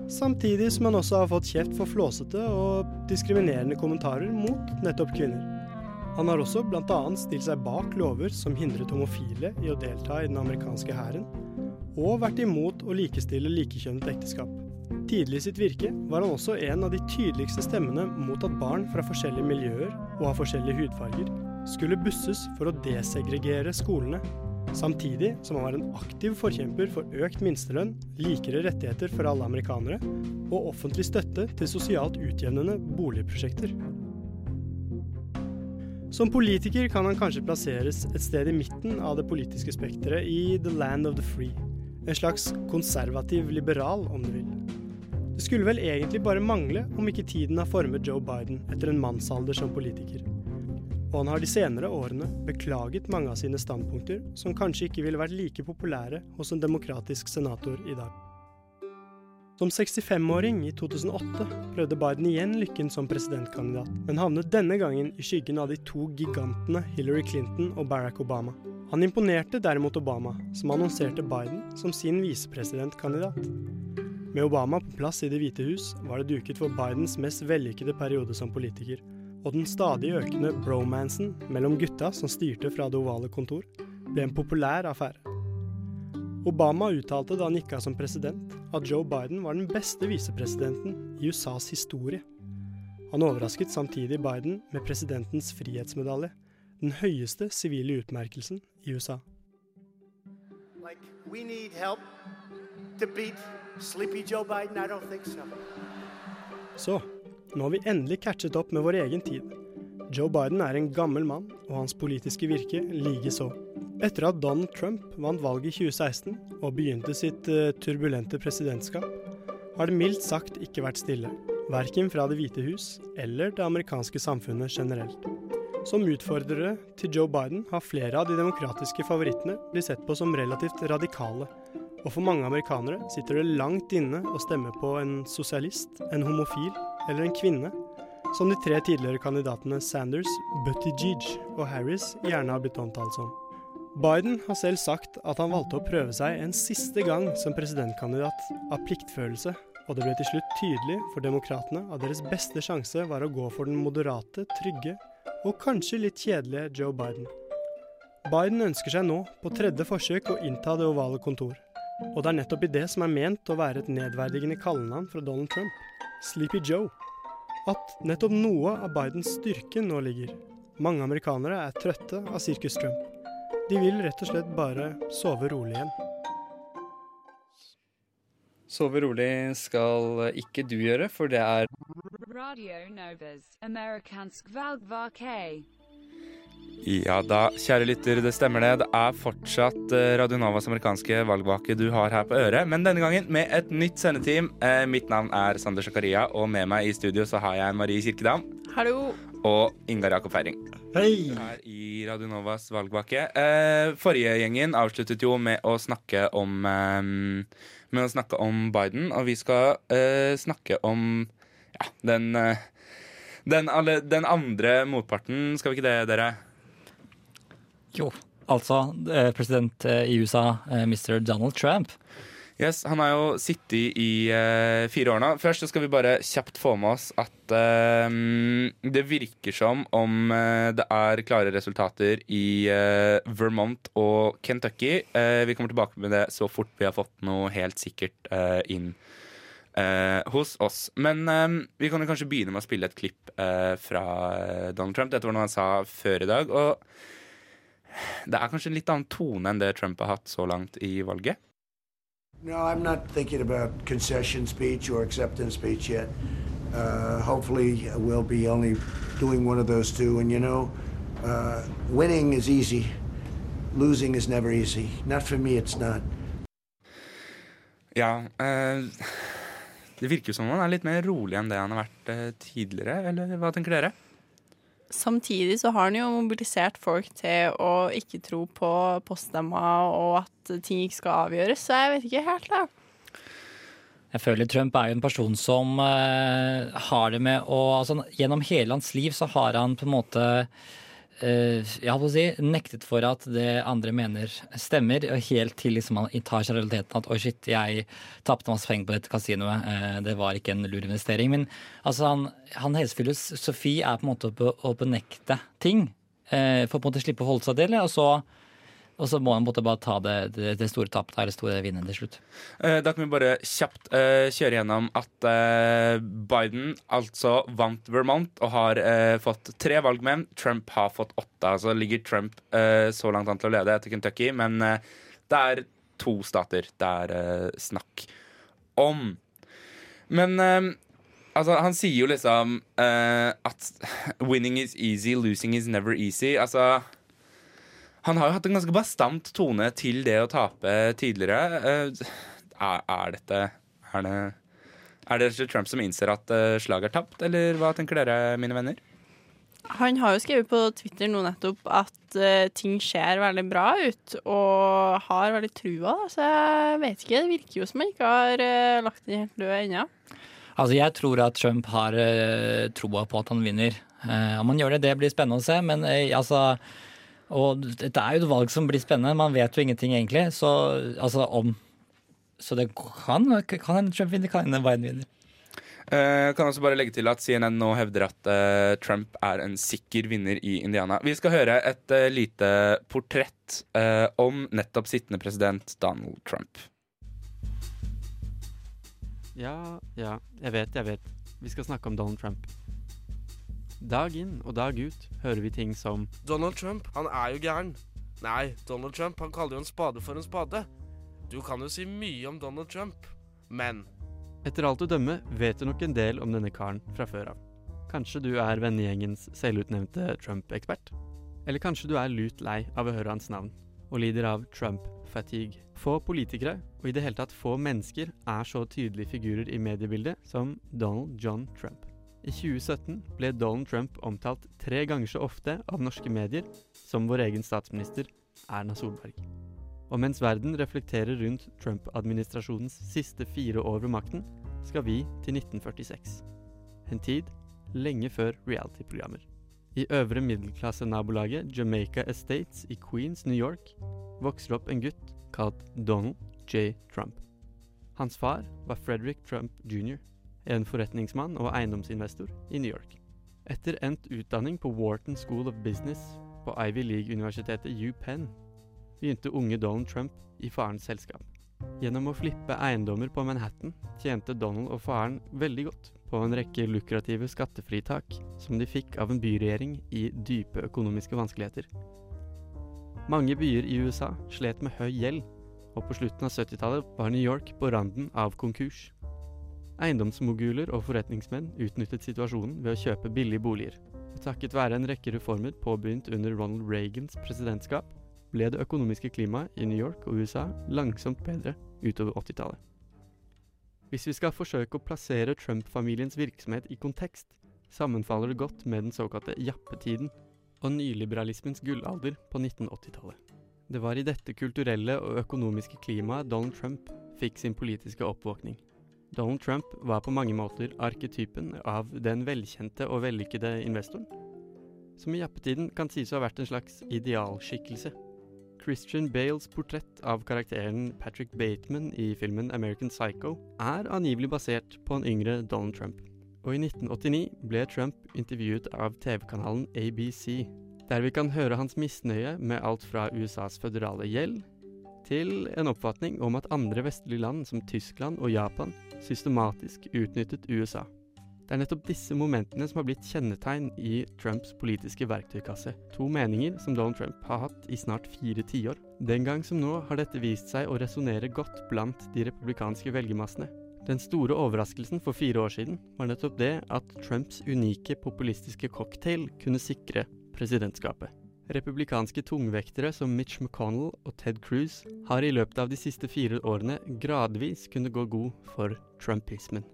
samtidig som han også har fått kjeft for flåsete og diskriminerende kommentarer mot nettopp kvinner. Han har også bl.a. stilt seg bak lover som hindret homofile i å delta i den amerikanske hæren, og vært imot å likestille likekjønnet ekteskap. Tidlig i sitt virke var han også en av de tydeligste stemmene mot at barn fra forskjellige miljøer og av forskjellige hudfarger skulle busses for å desegregere skolene, samtidig som han var en aktiv forkjemper for økt minstelønn, likere rettigheter for alle amerikanere og offentlig støtte til sosialt utjevnende boligprosjekter. Som politiker kan han kanskje plasseres et sted i midten av det politiske spekteret i The Land of the Free. En slags konservativ liberal, om du vil. Det skulle vel egentlig bare mangle om ikke tiden har formet Joe Biden etter en mannsalder som politiker. Og han har de senere årene beklaget mange av sine standpunkter, som kanskje ikke ville vært like populære hos en demokratisk senator i dag. Som 65-åring i 2008 prøvde Biden igjen lykken som presidentkandidat, men havnet denne gangen i skyggen av de to gigantene Hillary Clinton og Barack Obama. Han imponerte derimot Obama, som annonserte Biden som sin visepresidentkandidat. Med Obama på plass i Det hvite hus var det duket for Bidens mest vellykkede periode som politiker, og den stadig økende bromansen mellom gutta som styrte fra det ovale kontor, ble en populær affære. Obama uttalte da han gikk av som president, at Joe Biden var den beste visepresidenten i USAs historie. Han overrasket samtidig Biden med presidentens frihetsmedalje, den høyeste sivile utmerkelsen i USA. Like, we need help to beat Sleepy Joe Biden? I don't think so. Så, nå har vi endelig catchet opp med vår egen tid. Joe Biden er en gammel mann, og hans politiske virke likeså. Etter at Donald Trump vant valget i 2016 og begynte sitt uh, turbulente presidentskap, har det mildt sagt ikke vært stille. Verken fra Det hvite hus eller det amerikanske samfunnet generelt. Som utfordrere til Joe Biden har flere av de demokratiske favorittene blitt sett på som relativt radikale. Og for mange amerikanere sitter det langt inne å stemme på en sosialist, en homofil eller en kvinne, som de tre tidligere kandidatene Sanders, Buttigieg og Harris gjerne har blitt omtalt som. Biden har selv sagt at han valgte å prøve seg en siste gang som presidentkandidat av pliktfølelse, og det ble til slutt tydelig for demokratene at deres beste sjanse var å gå for den moderate, trygge og kanskje litt kjedelige Joe Biden. Biden ønsker seg nå, på tredje forsøk, å innta det ovale kontor. Og det er nettopp i det som er ment å være et nedverdigende kallenavn fra Donald Trump, Sleepy Joe, at nettopp noe av Bidens styrke nå ligger. Mange amerikanere er trøtte av sirkus Trump. De vil rett og slett bare sove rolig igjen. Sove rolig skal ikke du gjøre, for det er Radio Novas Amerikansk valgvake. Ja da, kjære lytter, det stemmer det. Det er fortsatt Radionovas Radio Novas amerikanske valgvake du har her på øret, men denne gangen med et nytt sendeteam. Eh, mitt navn er Sander Sakaria og med meg i studio så har jeg Marie Kirkedam. Hallo. Og Ingar Jakob Feiring. Hei! Her i Radio Novas valgvake. Eh, forrige gjengen avsluttet jo med å snakke om eh, Med å snakke om Biden, og vi skal eh, snakke om ja, den, eh, den, alle, den andre motparten. Skal vi ikke det, dere? Jo, altså eh, president eh, i USA, eh, Mr. Donald Trump. Yes, Han har jo sittet i uh, fire år nå. Først skal vi bare kjapt få med oss at uh, det virker som om uh, det er klare resultater i Vermont og Kentucky. Vi kommer tilbake med det så fort vi har fått noe helt sikkert inn hos oss. Men vi kan jo kanskje begynne med å spille et klipp fra Donald Trump. Dette var noe han sa før i dag. Og det er kanskje en litt annen tone enn det Trump har hatt så langt i valget. No, I'm not thinking about concession speech or acceptance speech yet. Uh, hopefully, we'll be only doing one of those two. And you know, uh, winning is easy, losing is never easy. Not for me, it's not. Ja, uh, det virker som om han er litt mer rolig enn det han har vært eh, tidligere, eller hva tenker dere? Samtidig så har han jo mobilisert folk til å ikke tro på poststemma og at ting ikke skal avgjøres, så jeg vet ikke helt, da. Jeg føler Trump er jo en person som eh, har det med å altså, Gjennom hele hans liv så har han på en måte jeg holdt å si, nektet for at det andre mener stemmer, og helt til liksom man tar seg realiteten at oi, shit, jeg tapte masse penger på dette kasinoet, eh, det var ikke en lur investering. Men altså, han, han helsefilosofi er på en måte å, å benekte ting, eh, for på en måte slippe å holde seg til det, og så, og så må han bare ta det, det, det store tapet, eller store vinnet til slutt. Eh, Da kan vi bare kjapt eh, kjøre gjennom at eh, Biden altså vant Vermont og har eh, fått tre valgmenn. Trump har fått åtte. Altså ligger Trump eh, så langt an til å lede etter Kentucky, men eh, det er to stater det er snakk om. Men Altså, han sier jo liksom uh, at 'winning is easy, losing is never easy'. Altså Han har jo hatt en ganske bastant tone til det å tape tidligere. Eh, er, er dette Er det er det Trump som innser at uh, slaget er tapt, eller hva tenker dere, mine venner? Han har jo skrevet på Twitter nå nettopp at uh, ting ser veldig bra ut, og har veldig trua, da. Så jeg vet ikke. Det virker jo som han ikke har uh, lagt den helt død ennå. Altså, jeg tror at Trump har uh, troa på at han vinner. Eh, om han gjør det, det blir spennende å se, men eh, altså Og dette er jo et valg som blir spennende. Man vet jo ingenting egentlig. Så altså om Så det kan kan hende Trump vinner, kan hende Biden vinner. Uh, kan også bare legge til at CNN nå hevder at uh, Trump er en sikker vinner i Indiana. Vi skal høre et uh, lite portrett eh, om nettopp sittende president Donald Trump. Ja, ja, jeg vet, jeg vet. Vi skal snakke om Donald Trump. Dag inn og dag ut hører vi ting som Donald Trump, han er jo gæren. Nei, Donald Trump, han kaller jo en spade for en spade. Du kan jo si mye om Donald Trump, men Etter alt å dømme vet du nok en del om denne karen fra før av. Kanskje du er vennegjengens selvutnevnte Trump-ekspert? Eller kanskje du er lut lei av å høre hans navn, og lider av Trump-fatigue. Få politikere, og i det hele tatt få mennesker, er så tydelige figurer i mediebildet som Donald John Trump. I 2017 ble Donald Trump omtalt tre ganger så ofte av norske medier som vår egen statsminister Erna Solberg. Og mens verden reflekterer rundt Trump-administrasjonens siste fire år ved makten, skal vi til 1946. En tid lenge før reality-programmer. I øvre middelklasse-nabolaget Jamaica Estates i Queens, New York, vokser opp en gutt kalt Donald J. Trump. Hans far var Frederick Trump jr., en forretningsmann og eiendomsinvestor i New York. Etter endt utdanning på Wharton School of Business på Ivy League-universitetet UPenn begynte unge Donald Trump i farens selskap. Gjennom å flippe eiendommer på Manhattan tjente Donald og faren veldig godt på en rekke lukrative skattefritak som de fikk av en byregjering i dype økonomiske vanskeligheter. Mange byer i USA slet med høy gjeld, og på slutten av 70-tallet var New York på randen av konkurs. Eiendomsmoguler og forretningsmenn utnyttet situasjonen ved å kjøpe billige boliger. Takket være en rekke reformer påbegynt under Ronald Reagans presidentskap, ble det økonomiske klimaet i New York og USA langsomt bedre utover 80-tallet. Hvis vi skal forsøke å plassere Trump-familiens virksomhet i kontekst, sammenfaller det godt med den såkalte jappetiden og nyliberalismens gullalder på 1980-tallet. Det var i dette kulturelle og økonomiske klimaet Donald Trump fikk sin politiske oppvåkning. Donald Trump var på mange måter arketypen av den velkjente og vellykkede investoren, som i jappetiden kan sies å ha vært en slags idealskikkelse. Christian Bales portrett av karakteren Patrick Bateman i filmen American Psycho er angivelig basert på en yngre Donald Trump. Og i 1989 ble Trump intervjuet av TV-kanalen ABC, der vi kan høre hans misnøye med alt fra USAs føderale gjeld til en oppfatning om at andre vestlige land som Tyskland og Japan systematisk utnyttet USA. Det er nettopp disse momentene som har blitt kjennetegn i Trumps politiske verktøykasse. To meninger som Donald Trump har hatt i snart fire tiår. Den gang som nå har dette vist seg å resonnere godt blant de republikanske velgermassene. Den store overraskelsen for fire år siden var nettopp det at Trumps unike populistiske cocktail kunne sikre presidentskapet. Republikanske tungvektere som Mitch McConnell og Ted Cruz har i løpet av de siste fire årene gradvis kunnet gå god for trumpismen.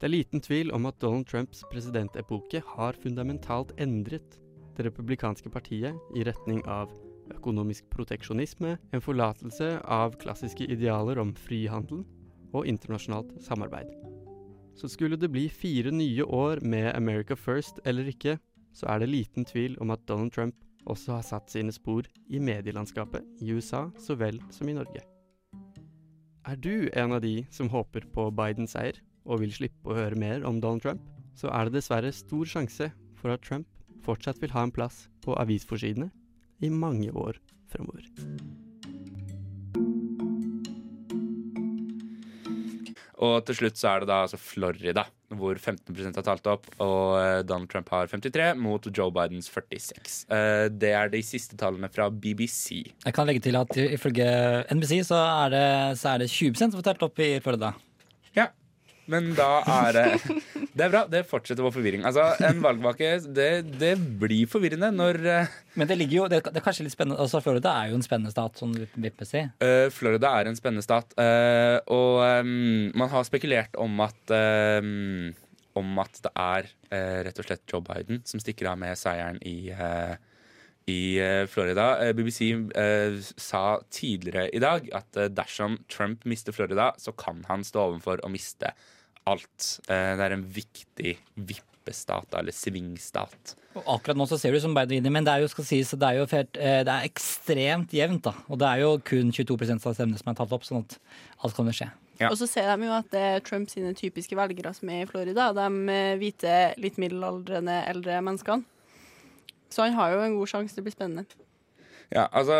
Det er liten tvil om at Donald Trumps presidentepoke har fundamentalt endret det republikanske partiet i retning av økonomisk proteksjonisme, en forlatelse av klassiske idealer om frihandel og internasjonalt samarbeid. Så skulle det bli fire nye år med America First eller ikke, så er det liten tvil om at Donald Trump også har satt sine spor i medielandskapet i USA så vel som i Norge. Er du en av de som håper på Bidens seier og vil slippe å høre mer om Donald Trump, så er det dessverre stor sjanse for at Trump fortsatt vil ha en plass på avisforsidene i mange år fremover. Og til slutt så er det da altså Florida, hvor 15 har talt opp, og eh, Donald Trump har 53 mot Joe Bidens 46. Eh, Det er de siste tallene fra BBC. Jeg kan legge til at ifølge NBC så er det, så er det 20 som har talt opp i Florida. Men da er det Det er bra. Det fortsetter vår forvirring. Altså, En valgvake, det, det blir forvirrende når eh, Men det ligger jo, det, det er kanskje litt spennende altså Florida er jo en spennende stat, sånn vippmessig. Uh, Florida er en spennende stat, uh, og um, man har spekulert om at um, Om at det er uh, rett og slett Joe Biden som stikker av med seieren i i Florida. BBC sa tidligere i dag at dersom Trump mister Florida, så kan han stå overfor å miste alt. Eh, det er en viktig vippestat, eller svingstat. Og akkurat nå så ser du som Biden men det er jo skal sies, det er jo fælt, eh, det er ekstremt jevnt. da. Og det er jo kun 22 av stemmene som er tatt opp, sånn at alt kan jo skje. Og så ser de jo at det er Trump sine typiske velgere som er i Florida. De eh, hvite, litt middelaldrende, eldre menneskene. Så han har jo en god sjanse. Det blir spennende. Ja, altså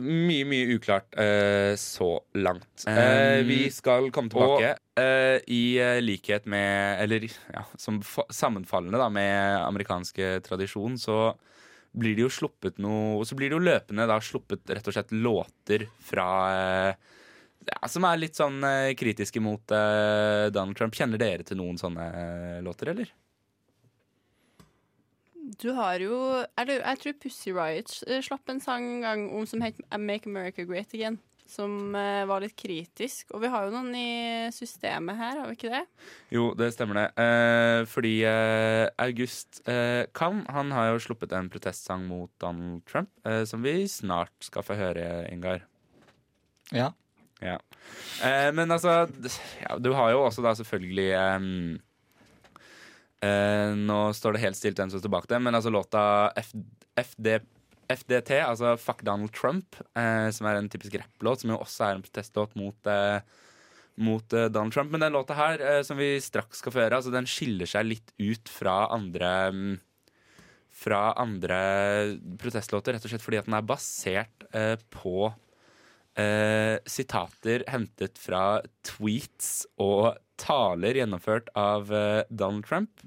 Mye, mye uklart eh, så langt. Eh, vi skal komme tilbake. eh, I eh, likhet med Eller ja, som fa- sammenfallende da med amerikanske tradisjon, så blir det jo sluppet noe Så blir det jo løpende da sluppet rett og slett låter fra eh, ja, Som er litt sånn eh, kritiske mot eh, Donald Trump. Kjenner dere til noen sånne eh, låter, eller? Du har jo eller det, Jeg tror Pussy Riot eh, slapp en sang en gang om som het Make America Great Again. Som eh, var litt kritisk. Og vi har jo noen i systemet her, har vi ikke det? Jo, det stemmer det. Eh, fordi eh, August eh, Kam han har jo sluppet en protestsang mot Donald Trump, eh, som vi snart skal få høre, Ingar. Ja. Ja. Eh, men altså ja, Du har jo også da selvfølgelig eh, Nå står det helt stilt hvem som står bak det, men altså låta F FD FDT, altså Fuck Donald Trump, uh, som er en typisk rapplåt, som jo også er en protestlåt mot uh, mot Donald Trump. Men den låta her, som vi straks skal få høre, altså den skiller seg litt ut fra andre um, Fra andre protestlåter, rett og slett fordi at den er basert på sitater hentet fra tweets og taler gjennomført av eh, Donald Trump.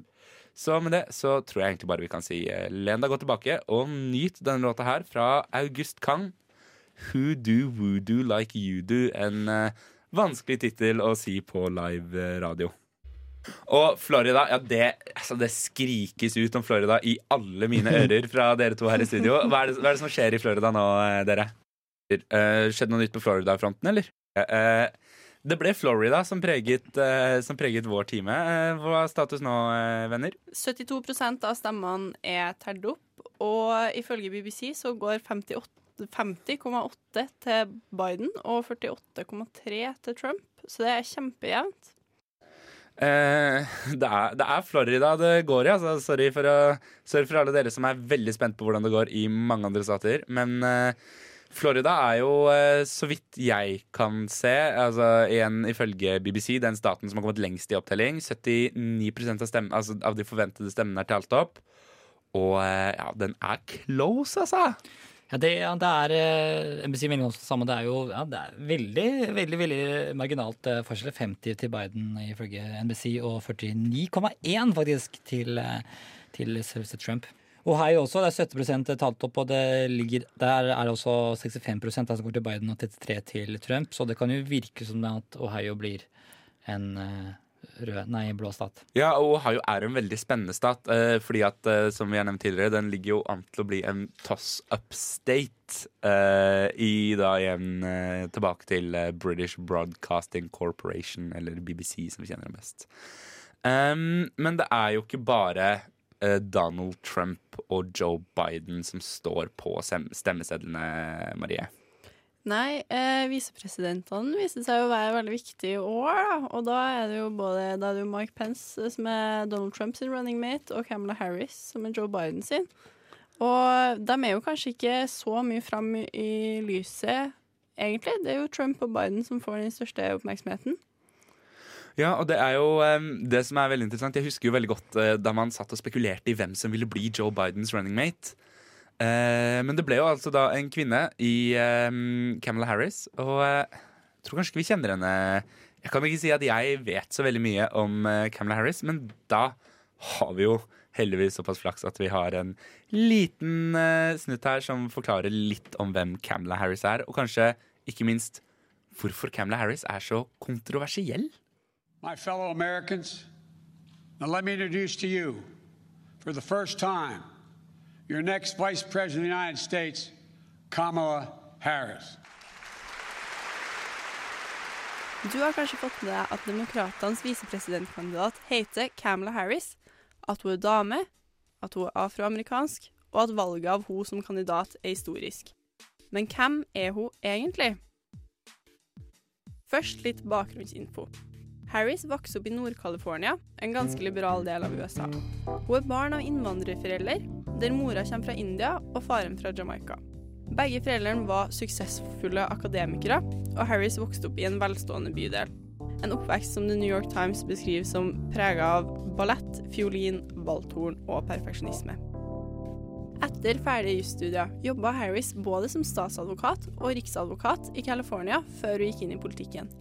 Så med det så tror jeg egentlig bare vi kan si eh, len deg godt tilbake og nyt denne låta her fra August Kang. Who do voodoo like you do? En eh, vanskelig tittel å si på live radio. Og Florida, ja det, altså det skrikes ut om Florida i alle mine ører fra dere to her i studio. Hva er det, hva er det som skjer i Florida nå, dere? Uh, skjedde noe nytt på Florida-fronten, eller? Eh, det ble Florida som preget, eh, som preget vår time. Eh, hva er status nå, eh, venner? 72% av stemmene er telt opp, og ifølge BBC så går 58 50,8 til Biden og 48,3 til Trump. Så det er kjempejevnt. Eh, det, er, det er Florida det går i. Altså, sorry, for å, sorry for alle dere som er veldig spent på hvordan det går i mange andre stater. Men eh, Florida er jo, eh, så vidt jeg kan se, altså igjen ifølge BBC, den staten som har kommet lengst i opptelling. 79 av, stem, altså, av de forventede stemmene er talt opp. Og eh, ja, den er close, altså. Ja, det, ja, det er eh, NBC mener også det samme. Det er jo ja, det er veldig veldig, veldig marginalt forskjell. 50 til Biden ifølge NBC og 49,1 faktisk til, til selveste Trump. Ohio også, det er 70 talt opp, og det ligger, der er også 65% som går til Biden og 33 til Trump. Så det kan jo virke som at Ohio blir en eh, rød, nei, blå stat. Ja, og Ohio er en veldig spennende stat. Eh, fordi at, eh, som vi har nevnt tidligere, den ligger jo an til å bli en toss-up state. Eh, I da igjen tilbake til British Broadcasting Corporation, eller BBC, som vi kjenner det best. Men det er jo ikke bare Donald Trump og Joe Biden som står på stemmesedlene, Marie. Nei, eh, visepresidentene viste seg å være veldig viktige i år, da. Og da er det jo både det jo Mike Pence, eh, som er Donald Trumps running mate, og Kamala Harris, som er Joe Biden sin. Og de er jo kanskje ikke så mye fram i lyset, egentlig. Det er jo Trump og Biden som får den største oppmerksomheten. Ja, og det er jo um, det som er veldig interessant. Jeg husker jo veldig godt uh, da man satt og spekulerte i hvem som ville bli Joe Bidens running mate. Uh, men det ble jo altså da en kvinne i um, Kamala Harris, og eh, jeg tror kanskje ikke vi kjenner henne Jeg kan ikke si at jeg vet så veldig mye om eh, Kamala Harris, men da har vi jo heldigvis såpass flaks at vi har en liten eh, snutt her som forklarer litt om hvem Kamala Harris er, og kanskje ikke minst hvorfor Kamala Harris er så kontroversiell. My fellow Americans, now let me introduce to you, for the first time, your next Vice President of the United States, Kamala Harris. Du har kanskje fått med deg at demokratenes visepresidentkandidat heter Kamala Harris, at hun er dame, at hun er afroamerikansk, og at valget av hun som kandidat er historisk. Men hvem er hun egentlig? Først litt bakgrunnsinfo. Harris vokste opp i Nord-California, en ganske liberal del av USA. Hun er barn av innvandrerforeldre, der mora kommer fra India og faren fra Jamaica. Begge foreldrene var suksessfulle akademikere, og Harris vokste opp i en velstående bydel. En oppvekst som The New York Times beskriver som prega av ballett, fiolin, valthorn og perfeksjonisme. Etter ferdige jusstudier jobba Harris både som statsadvokat og riksadvokat i California før hun gikk inn i politikken.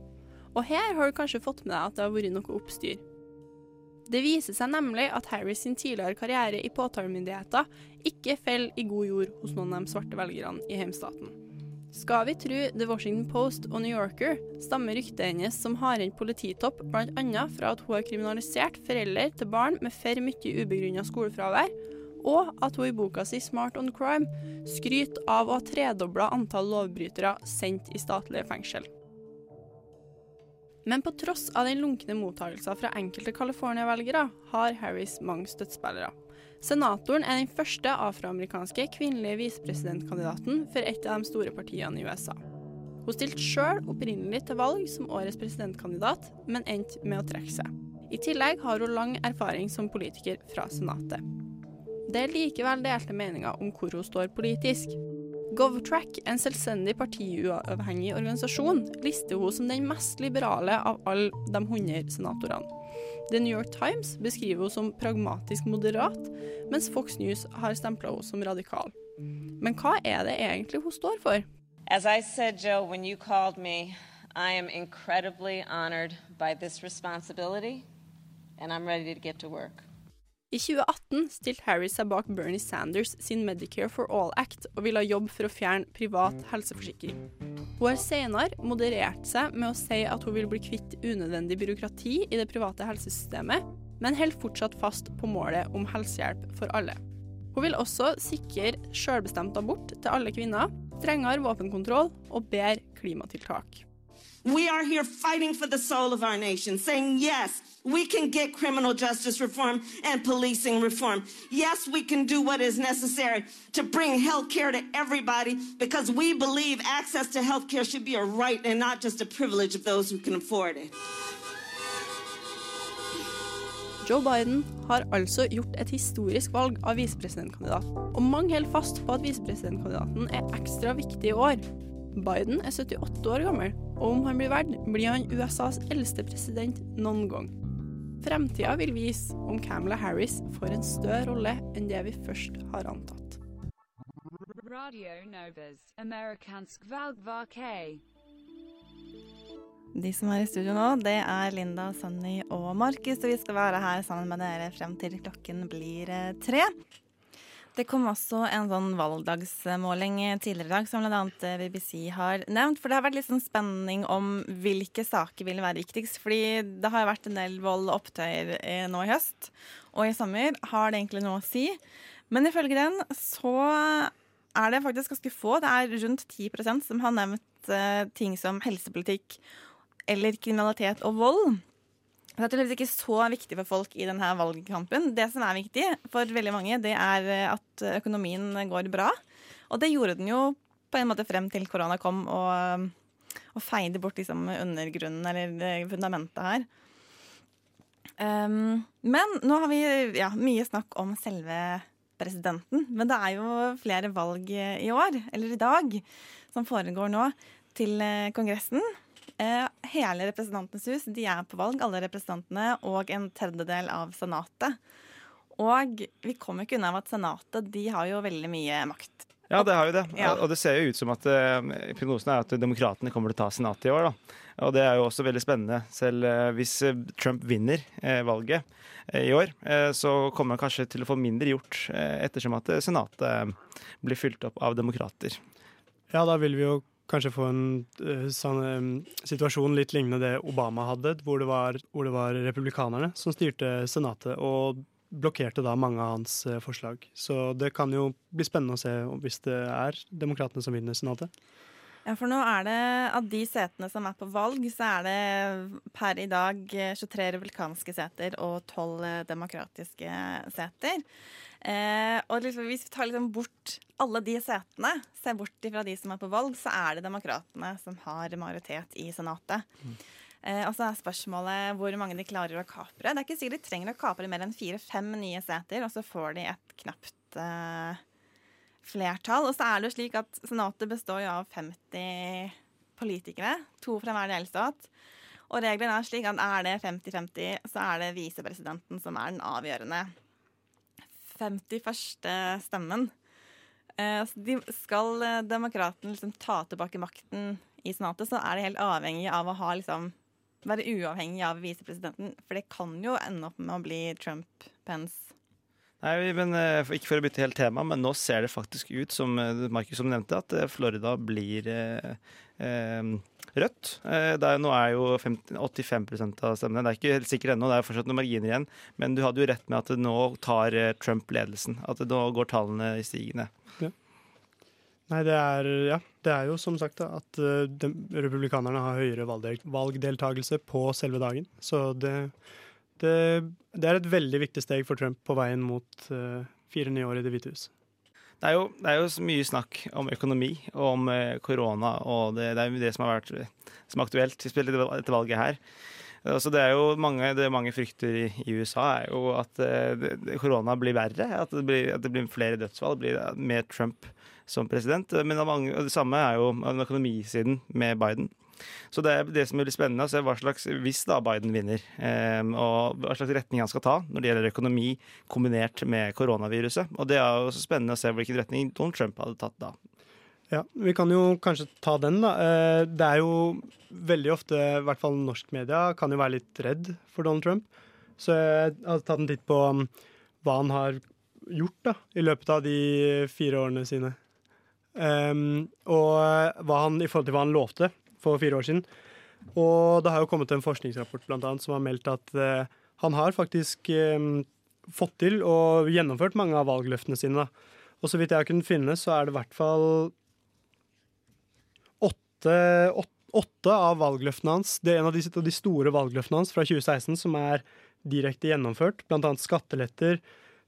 Og her har du kanskje fått med deg at det har vært noe oppstyr. Det viser seg nemlig at Harris sin tidligere karriere i påtalemyndigheten ikke faller i god jord hos noen av de svarte velgerne i hjemstaten. Skal vi tro The Washington Post og New Yorker, stammer ryktet hennes som hardhendt polititopp bl.a. fra at hun har kriminalisert foreldre til barn med for mye ubegrunna skolefravær, og at hun i boka si Smart on Crime skryter av å ha tredobla antall lovbrytere sendt i statlige fengsel. Men på tross av den lunkne mottakelsen fra enkelte California-velgere, har Harris mange støttespillere. Senatoren er den første afroamerikanske kvinnelige visepresidentkandidaten for et av de store partiene i USA. Hun stilte sjøl opprinnelig til valg som årets presidentkandidat, men endte med å trekke seg. I tillegg har hun lang erfaring som politiker fra Senatet. Det er likevel delte meninger om hvor hun står politisk. GovTrack, en selvstendig partiuavhengig organisasjon, lister hun som den mest liberale av alle de 100 senatorene. The New York Times beskriver henne som pragmatisk moderat, mens Fox News har stempla henne som radikal. Men hva er det egentlig hun står for? As I said, Joe, when you called me, I am incredibly honored by this responsibility, and I'm ready to get to work. I 2018 stilte Harris seg bak Bernie Sanders sin Medicare for All Act og ville ha jobb for å fjerne privat helseforsikring. Hun har senere moderert seg med å si at hun vil bli kvitt unødvendig byråkrati i det private helsesystemet, men holder fortsatt fast på målet om helsehjelp for alle. Hun vil også sikre selvbestemt abort til alle kvinner, strengere våpenkontroll og bedre klimatiltak. We are here fighting for the soul of our nation, saying yes, we can get criminal justice reform and policing reform. Yes, we can do what is necessary to bring health care to everybody because we believe access to health care should be a right and not just a privilege of those who can afford it. Joe Biden har altså gjort et historisk valg av visepresidentkandidat, og mange holder fast på at visepresidentkandidaten er ekstra viktig i år. Biden er 78 år gammel, og om han blir verd, blir han USAs eldste president noen gang. Fremtida vil vise om Kamala Harris får en større rolle enn det vi først har antatt. Radio Novas Amerikansk valgvake. De som er i studio nå, det er Linda, Sunny og Markus, og vi skal være her sammen med dere frem til klokken blir eh, tre. Det kom også en sånn valgdagsmåling tidligere i dag, som bl.a. BBC har nevnt. For det har vært litt sånn spenning om hvilke saker vil være viktigst. Fordi det har vært en del vold og opptøyer eh, nå i høst. Og i sommer har det egentlig noe å si. Men ifølge den så er det faktisk ganske få. Det er rundt 10% som har nevnt eh, ting som helsepolitikk eller kriminalitet og vold. Det er tydeligvis ikke så viktig for folk i denne valgkampen. Det som er viktig for veldig mange, det er at økonomien går bra. Og det gjorde den jo på en måte frem til korona kom og, og feide bort liksom undergrunnen, eller fundamentet her. Um, men nå har vi ja, mye snakk om selve presidenten. Men det er jo flere valg i år, eller i dag, som foregår nå, til Kongressen. Eh, hele Representantenes hus de er på valg, alle representantene, og en tredjedel av Senatet. Og vi kommer ikke unna at Senatet de har jo veldig mye makt. Ja, det har jo det. Ja. Og det ser jo ut som at uh, prognosen er at demokratene kommer til å ta Senatet i år. da. Og det er jo også veldig spennende. Selv uh, hvis Trump vinner valget i år, så kommer han kanskje til å få mindre gjort, ettersom at Senatet blir fylt opp av demokrater. Ja, da vil vi jo kanskje få en uh, sånn, um, situasjon litt lignende det Obama hadde, hvor det, var, hvor det var republikanerne som styrte Senatet og blokkerte da mange av hans eh, forslag. Så det kan jo bli spennende å se hvis det er demokratene som vinner Senatet. Ja, for nå er det av de setene som er på valg, så er det per i dag eh, 23 republikanske seter og 12 eh, demokratiske seter. Eh, og liksom, hvis vi tar liksom bort alle de setene, ser bort ifra de som er på valg, så er det demokratene som har majoritet i Senatet. Eh, og så er spørsmålet hvor mange de klarer å kapre. Det er ikke sikkert de trenger å kapre mer enn fire-fem nye seter, og så får de et knapt eh, flertall. Og så er det jo slik at Senatet består jo av 50 politikere, to fra hver delstat. Og reglene er slik at er det 50-50, så er det visepresidenten som er den avgjørende. 51. stemmen. Eh, så de skal demokraten demokratene liksom ta tilbake makten i Senatet, så er de helt avhengig av å ha liksom være uavhengig av visepresidenten. For det kan jo ende opp med å bli Trump-Pence. Nei, men eh, Ikke for å bytte helt tema, men nå ser det faktisk ut som eh, Markus som nevnte, at eh, Florida blir eh, eh, rødt. Er, nå er jo 50, 85% av stemmene. Det er ikke helt sikkert ennå, det er fortsatt noen marginer igjen. Men du hadde jo rett med at nå tar Trump ledelsen. At nå går tallene i stigende. Nei, det er, ja, det er jo som sagt da, at republikanerne har høyere valgdel valgdeltakelse på selve dagen. Så det, det, det er et veldig viktig steg for Trump på veien mot eh, fire nye år i Det hvite hus. Det er, jo, det er jo mye snakk om økonomi og om eh, korona, og det, det er jo det som har vært som er aktuelt spesielt etter valget her. Så det er jo mange, det mange frykter i, i USA er jo at eh, korona blir verre, at det blir, at blir flere dødsfall blir med Trump som president. Men det, mange, det samme er jo den økonomisiden med Biden. Så det er det som blir spennende å se hva slags, hvis da Biden vinner, eh, og hva slags retning han skal ta når det gjelder økonomi kombinert med koronaviruset. Og det er jo spennende å se hvilken retning Donald Trump hadde tatt da. Ja, Vi kan jo kanskje ta den, da. Eh, Det er jo veldig ofte, i hvert fall norsk media, kan jo være litt redd for Donald Trump. Så jeg har tatt en titt på um, hva han har gjort da, i løpet av de fire årene sine. Um, og hva han, i forhold til hva han lovte for fire år siden. Og det har jo kommet en forskningsrapport blant annet, som har meldt at eh, han har faktisk eh, fått til og gjennomført mange av valgløftene sine. Da. Og så vidt jeg har kunnet finne, så er det i hvert fall åtte, åtte, åtte av valgløftene hans. Det er en av de, de store valgløftene hans fra 2016 som er direkte gjennomført. Blant annet skatteletter,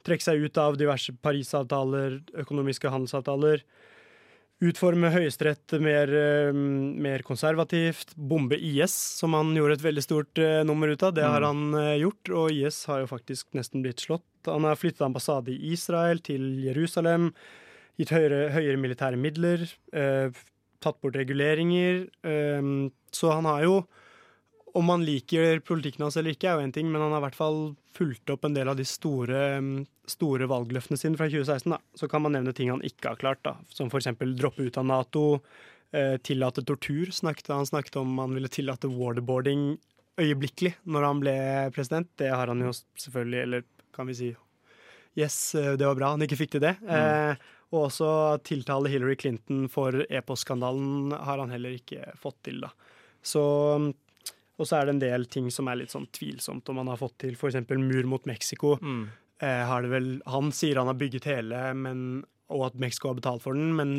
trekke seg ut av diverse Parisavtaler, økonomiske handelsavtaler. Utforme Høyesterett mer, eh, mer konservativt. Bombe IS, som han gjorde et veldig stort eh, nummer ut av. Det har Mm. han eh, gjort, og IS har jo faktisk nesten blitt slått. Han har flyttet ambassade i Israel til Jerusalem, gitt høyere, høyere militære midler, eh, tatt bort reguleringer. Eh, så han har jo Om han liker politikken hans eller ikke, er jo én ting, men han har i hvert fall fulgt opp en del av de store, mm, store valgløftene sine fra 2016. Da. Så kan man nevne ting han ikke har klart, da. som f.eks. droppe ut av Nato, eh, tillate tortur. Snakket, han snakket om han ville tillate waterboarding øyeblikkelig når han ble president. Det har han jo selvfølgelig, eller kan vi si Yes, eh, det var bra han ikke fikk til det. Eh, og også tiltale Hillary Clinton for e-postskandalen har han heller ikke fått til, da. Så og så er det en del ting som er litt sånn tvilsomt om han har fått til. F.eks. mur mot Mexico. Mm. Eh, har det vel, han sier han har bygget hele, men, og at Mexico har betalt for den, men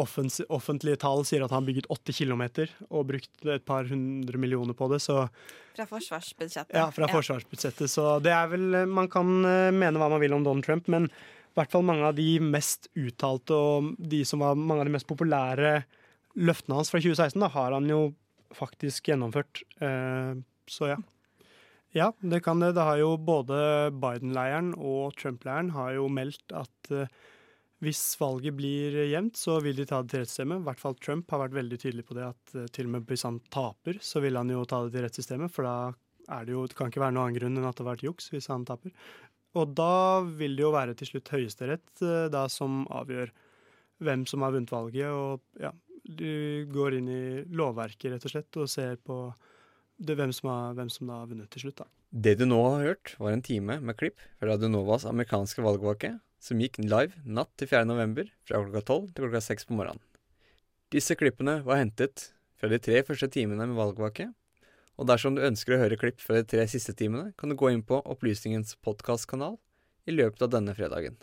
offens, offentlige tall sier at han har bygget åtte kilometer og brukt et par hundre millioner på det. Så Fra forsvarsbudsjettet. ja, fra forsvarsbudsjettet. Så det er vel Man kan eh, mene hva man vil om Donald Trump, men i hvert fall mange av de mest uttalte og de som var mange av de mest populære løftene hans fra 2016, da har han jo faktisk gjennomført. Eh, så ja. Ja, det kan det. Det har jo både Biden-leiren og Trump-leiren har jo meldt at eh, hvis valget blir jevnt, så vil de ta det til rettssystemet. I hvert fall Trump har vært veldig tydelig på det, at eh, til og med hvis han taper, så vil han jo ta det til rettssystemet, for da er det jo, det kan ikke være noen annen grunn enn at det har vært juks hvis han taper. Og da vil det jo være til slutt Høyesterett da som avgjør hvem som har vunnet valget, og ja, du går inn i lovverket rett og slett og ser på det, hvem, som har, hvem som da har vunnet til slutt, da. Det du nå har hørt, var en time med klipp fra Radio Novas amerikanske valgvake, som gikk live natt til 4. november fra klokka 12 til klokka 6 på morgenen. Disse klippene var hentet fra de tre første timene med valgvake, og dersom du ønsker å høre klipp fra de tre siste timene, kan du gå inn på Opplysningens podkastkanal i løpet av denne fredagen.